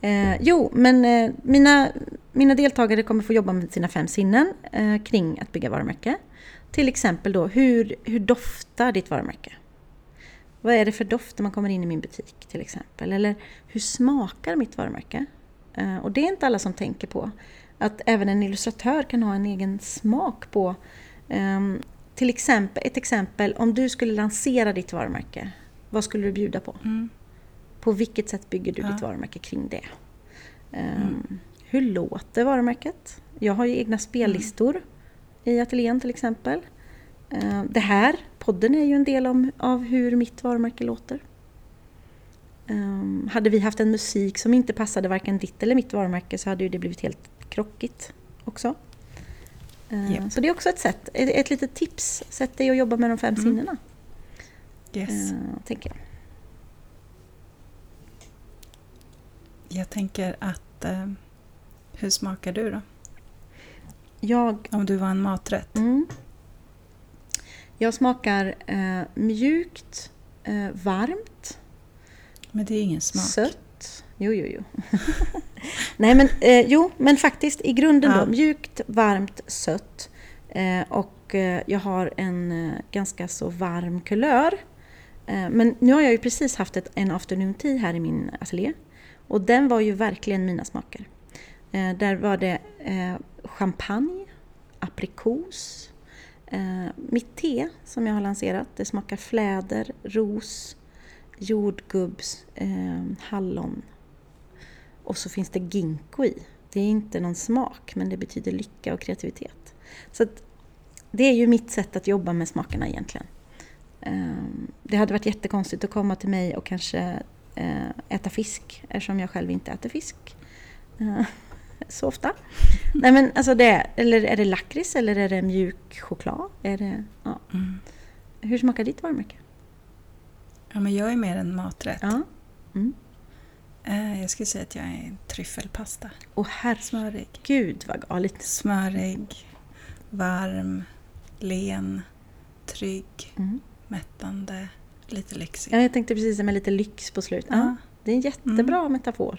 Eh, jo, men eh, mina, mina deltagare kommer få jobba med sina fem sinnen eh, kring att bygga varumärke. Till exempel då, hur, hur doftar ditt varumärke? Vad är det för doft när man kommer in i min butik till exempel? Eller hur smakar mitt varumärke? Eh, och det är inte alla som tänker på att även en illustratör kan ha en egen smak på ehm, till exempel, ett exempel, om du skulle lansera ditt varumärke, vad skulle du bjuda på? Mm. På vilket sätt bygger du Ja. ditt varumärke kring det? Ehm, Mm. Hur låter varumärket? Jag har ju egna spellistor Mm. i ateljén till exempel. Ehm, det här, podden är ju en del om, av hur mitt varumärke låter. Ehm, hade vi haft en musik som inte passade varken ditt eller mitt varumärke så hade ju det blivit helt krockigt också. Ehm, Japp. Så det är också ett sätt, ett, ett litet tips. Sätt dig och jobba med de fem Mm. sinnena. Yes. Ehm, tänker jag. Jag tänker att... Eh, hur smakar du då? Jag Om du var en maträtt? Mm. Jag smakar eh, mjukt, eh, varmt, Men det är ingen smak. sött. Jo, jo, jo. Nej, men eh, jo, men faktiskt i grunden Ja. då. Mjukt, varmt, sött. Eh, och eh, jag har en eh, ganska så varm kulör. Men nu har jag ju precis haft ett, en afternoon tea här i min ateljé. Och den var ju verkligen mina smaker. Eh, där var det eh, champagne, aprikos. Eh, mitt te som jag har lanserat, det smakar fläder, ros, jordgubbs, eh, hallon. Och så finns det ginkgo i. Det är inte någon smak, men det betyder lycka och kreativitet. Så att, det är ju mitt sätt att jobba med smakerna egentligen. Eh, det hade varit jättekonstigt att komma till mig och kanske äta fisk eftersom jag själv inte äter fisk eh, så ofta. Nej men alltså det, eller är det lakrits eller är det mjuk choklad? Är det, ja. Mm. Hur smakar ditt varumärke? Ja, men jag är mer en maträtt. Ja. Mm. Eh, jag skulle säga att jag är en tryffelpasta. Och Smörig. herregud vad galet. Smörig, varm, len, trygg, Mm. mättande, lite lyxig. Ja, jag tänkte precis med lite lyx på slutet. Ja, Ja. det är en jättebra metafor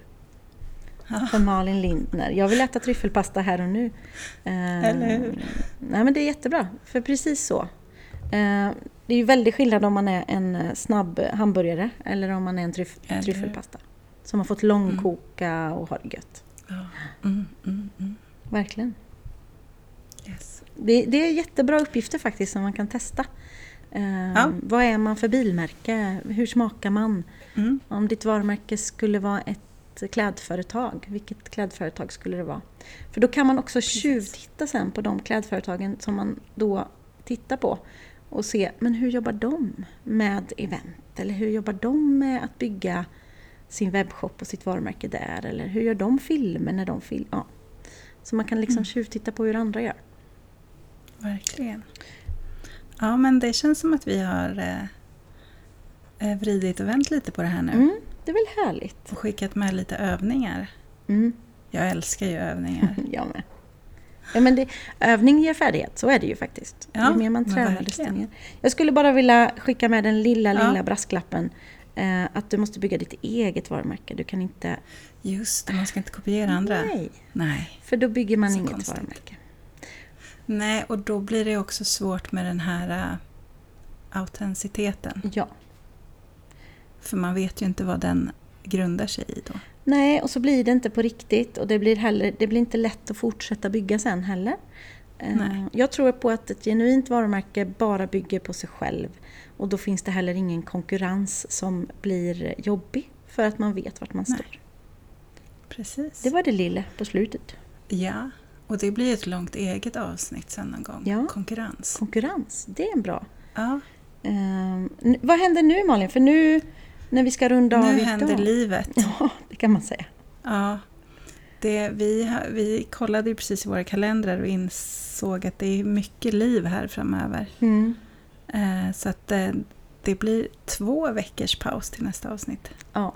Ja. för Malin Lindner. Jag vill äta tryffelpasta här och nu. Eh, Eller hur? Nej men det är jättebra, för precis så. Eh, Det är ju väldigt skillnad om man är en snabb hamburgare eller om man är en tryff, Eller tryffelpasta. Som har fått långkoka och har det gött. Ja. Mm, mm, mm. Verkligen. Yes. Det, det är jättebra uppgifter faktiskt som man kan testa. Ja. Vad är man för bilmärke? Hur smakar man? Mm. Om ditt varumärke skulle vara ett klädföretag, vilket klädföretag skulle det vara? För då kan man också tjuvtitta sen på de klädföretagen som man då tittar på och se, men hur jobbar de med event? Eller hur jobbar de med att bygga sin webbshop och sitt varumärke där? Eller hur gör de filmer när de filmar? Ja. Så man kan liksom tjuvtitta på hur andra gör. Verkligen. Ja, men det känns som att vi har eh, eh, vridit och vänt lite på det här nu. Mm, det är väl härligt? Och skickat med lite övningar. Mm. Jag älskar ju övningar. Jag med. Ja, men det, övning ger färdighet, så är det ju faktiskt. Ja, ju mer man tränar desto mer. Jag skulle bara vilja skicka med den lilla, Ja. lilla brasklappen. Eh, att du måste bygga ditt eget varumärke. Du kan inte... Just det, man ska inte kopiera andra. Nej, Nej. för då bygger man Så inget konstigt. varumärke. Nej, och då blir det också svårt med den här uh, autenticiteten. Ja. För man vet ju inte vad den grundar sig i då. Nej, och så blir det inte på riktigt och det blir, heller, det blir inte lätt att fortsätta bygga sen heller. Eh, Nej. Jag tror på att ett genuint varumärke bara bygger på sig själv och då finns det heller ingen konkurrens som blir jobbig för att man vet vart man Nej. står. Precis. Det var det lilla på slutet. Ja, och det blir ett långt eget avsnitt sen någon gång. Ja. Konkurrens. Konkurrens, det är en bra. Ja, n- vad händer nu Malin? För nu när vi ska runda av nu idag. händer livet. Ja, det kan man säga. Ja, det, vi, vi kollade ju precis i våra kalendrar och insåg att det är mycket liv här framöver. Mm. Eh, så att eh, det blir två veckors paus till nästa avsnitt. Ja.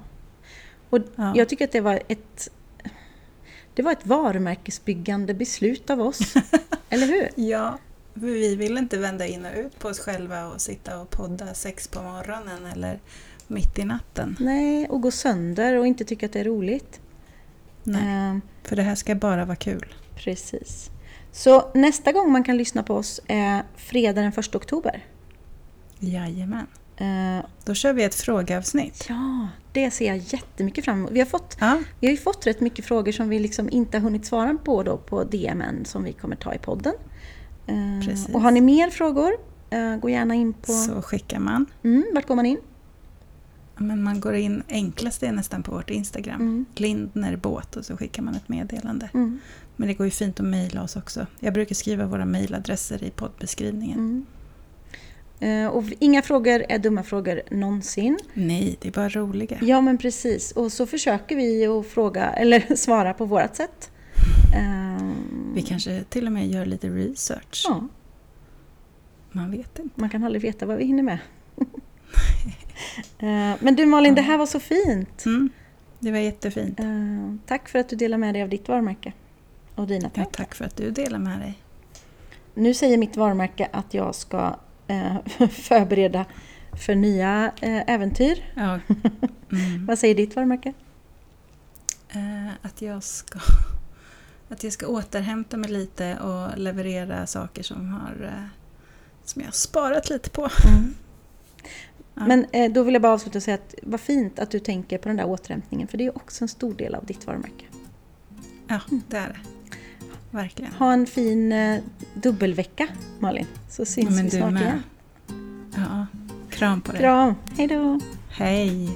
Och Ja. jag tycker att det var ett det var ett varumärkesbyggande beslut av oss. Eller hur? Ja, vi vill inte vända in och ut på oss själva och sitta och podda sex på morgonen eller mitt i natten. Nej, och gå sönder och inte tycka att det är roligt. Nej, Ehm, för det här ska bara vara kul. precis. Så nästa gång man kan lyssna på oss är fredag den 1 oktober. Jajamän. Ehm, Då kör vi ett frågeavsnitt. ja, det ser jag jättemycket fram emot. Vi har, fått, Ja, vi har ju fått rätt mycket frågor som vi liksom inte har hunnit svara på då på DMen som vi kommer ta i podden. Ehm, Precis. och har ni mer frågor, eh, gå gärna in på... så skickar man. Mm, vart går man in? Men man går in, enklast är nästan på vårt Instagram. Mm. Lindner båt och så skickar man ett meddelande. Mm. Men det går ju fint att mejla oss också. Jag brukar skriva våra mejladresser i poddbeskrivningen. Mm. Eh, Och inga frågor är dumma frågor någonsin. Nej, det är bara roliga. Ja men precis, och så försöker vi att fråga eller svara på vårt sätt. Ehm, Vi kanske till och med gör lite research. Ja, Man vet inte. man kan aldrig veta vad vi hinner med. Eh, men du Malin, det här var så fint. Mm, det var jättefint. Eh, Tack för att du delar med dig av ditt varumärke och dina Ja, tankar. tack för att du delar med dig. Nu säger mitt varumärke att jag ska eh, förbereda för nya eh, äventyr. Ja. Mm. Vad säger ditt varumärke? Eh, att, jag ska, att jag ska återhämta mig lite och leverera saker som, har, som jag har sparat lite på. Ja. Men då vill jag bara avsluta och säga att vad fint att du tänker på den där återhämtningen för det är också en stor del av ditt varumärke. Ja, det är det. Verkligen. Ha en fin eh, dubbelvecka Malin, så syns Men vi du snart med. igen. Ja, kram på dig. Kram, hej då! Hej!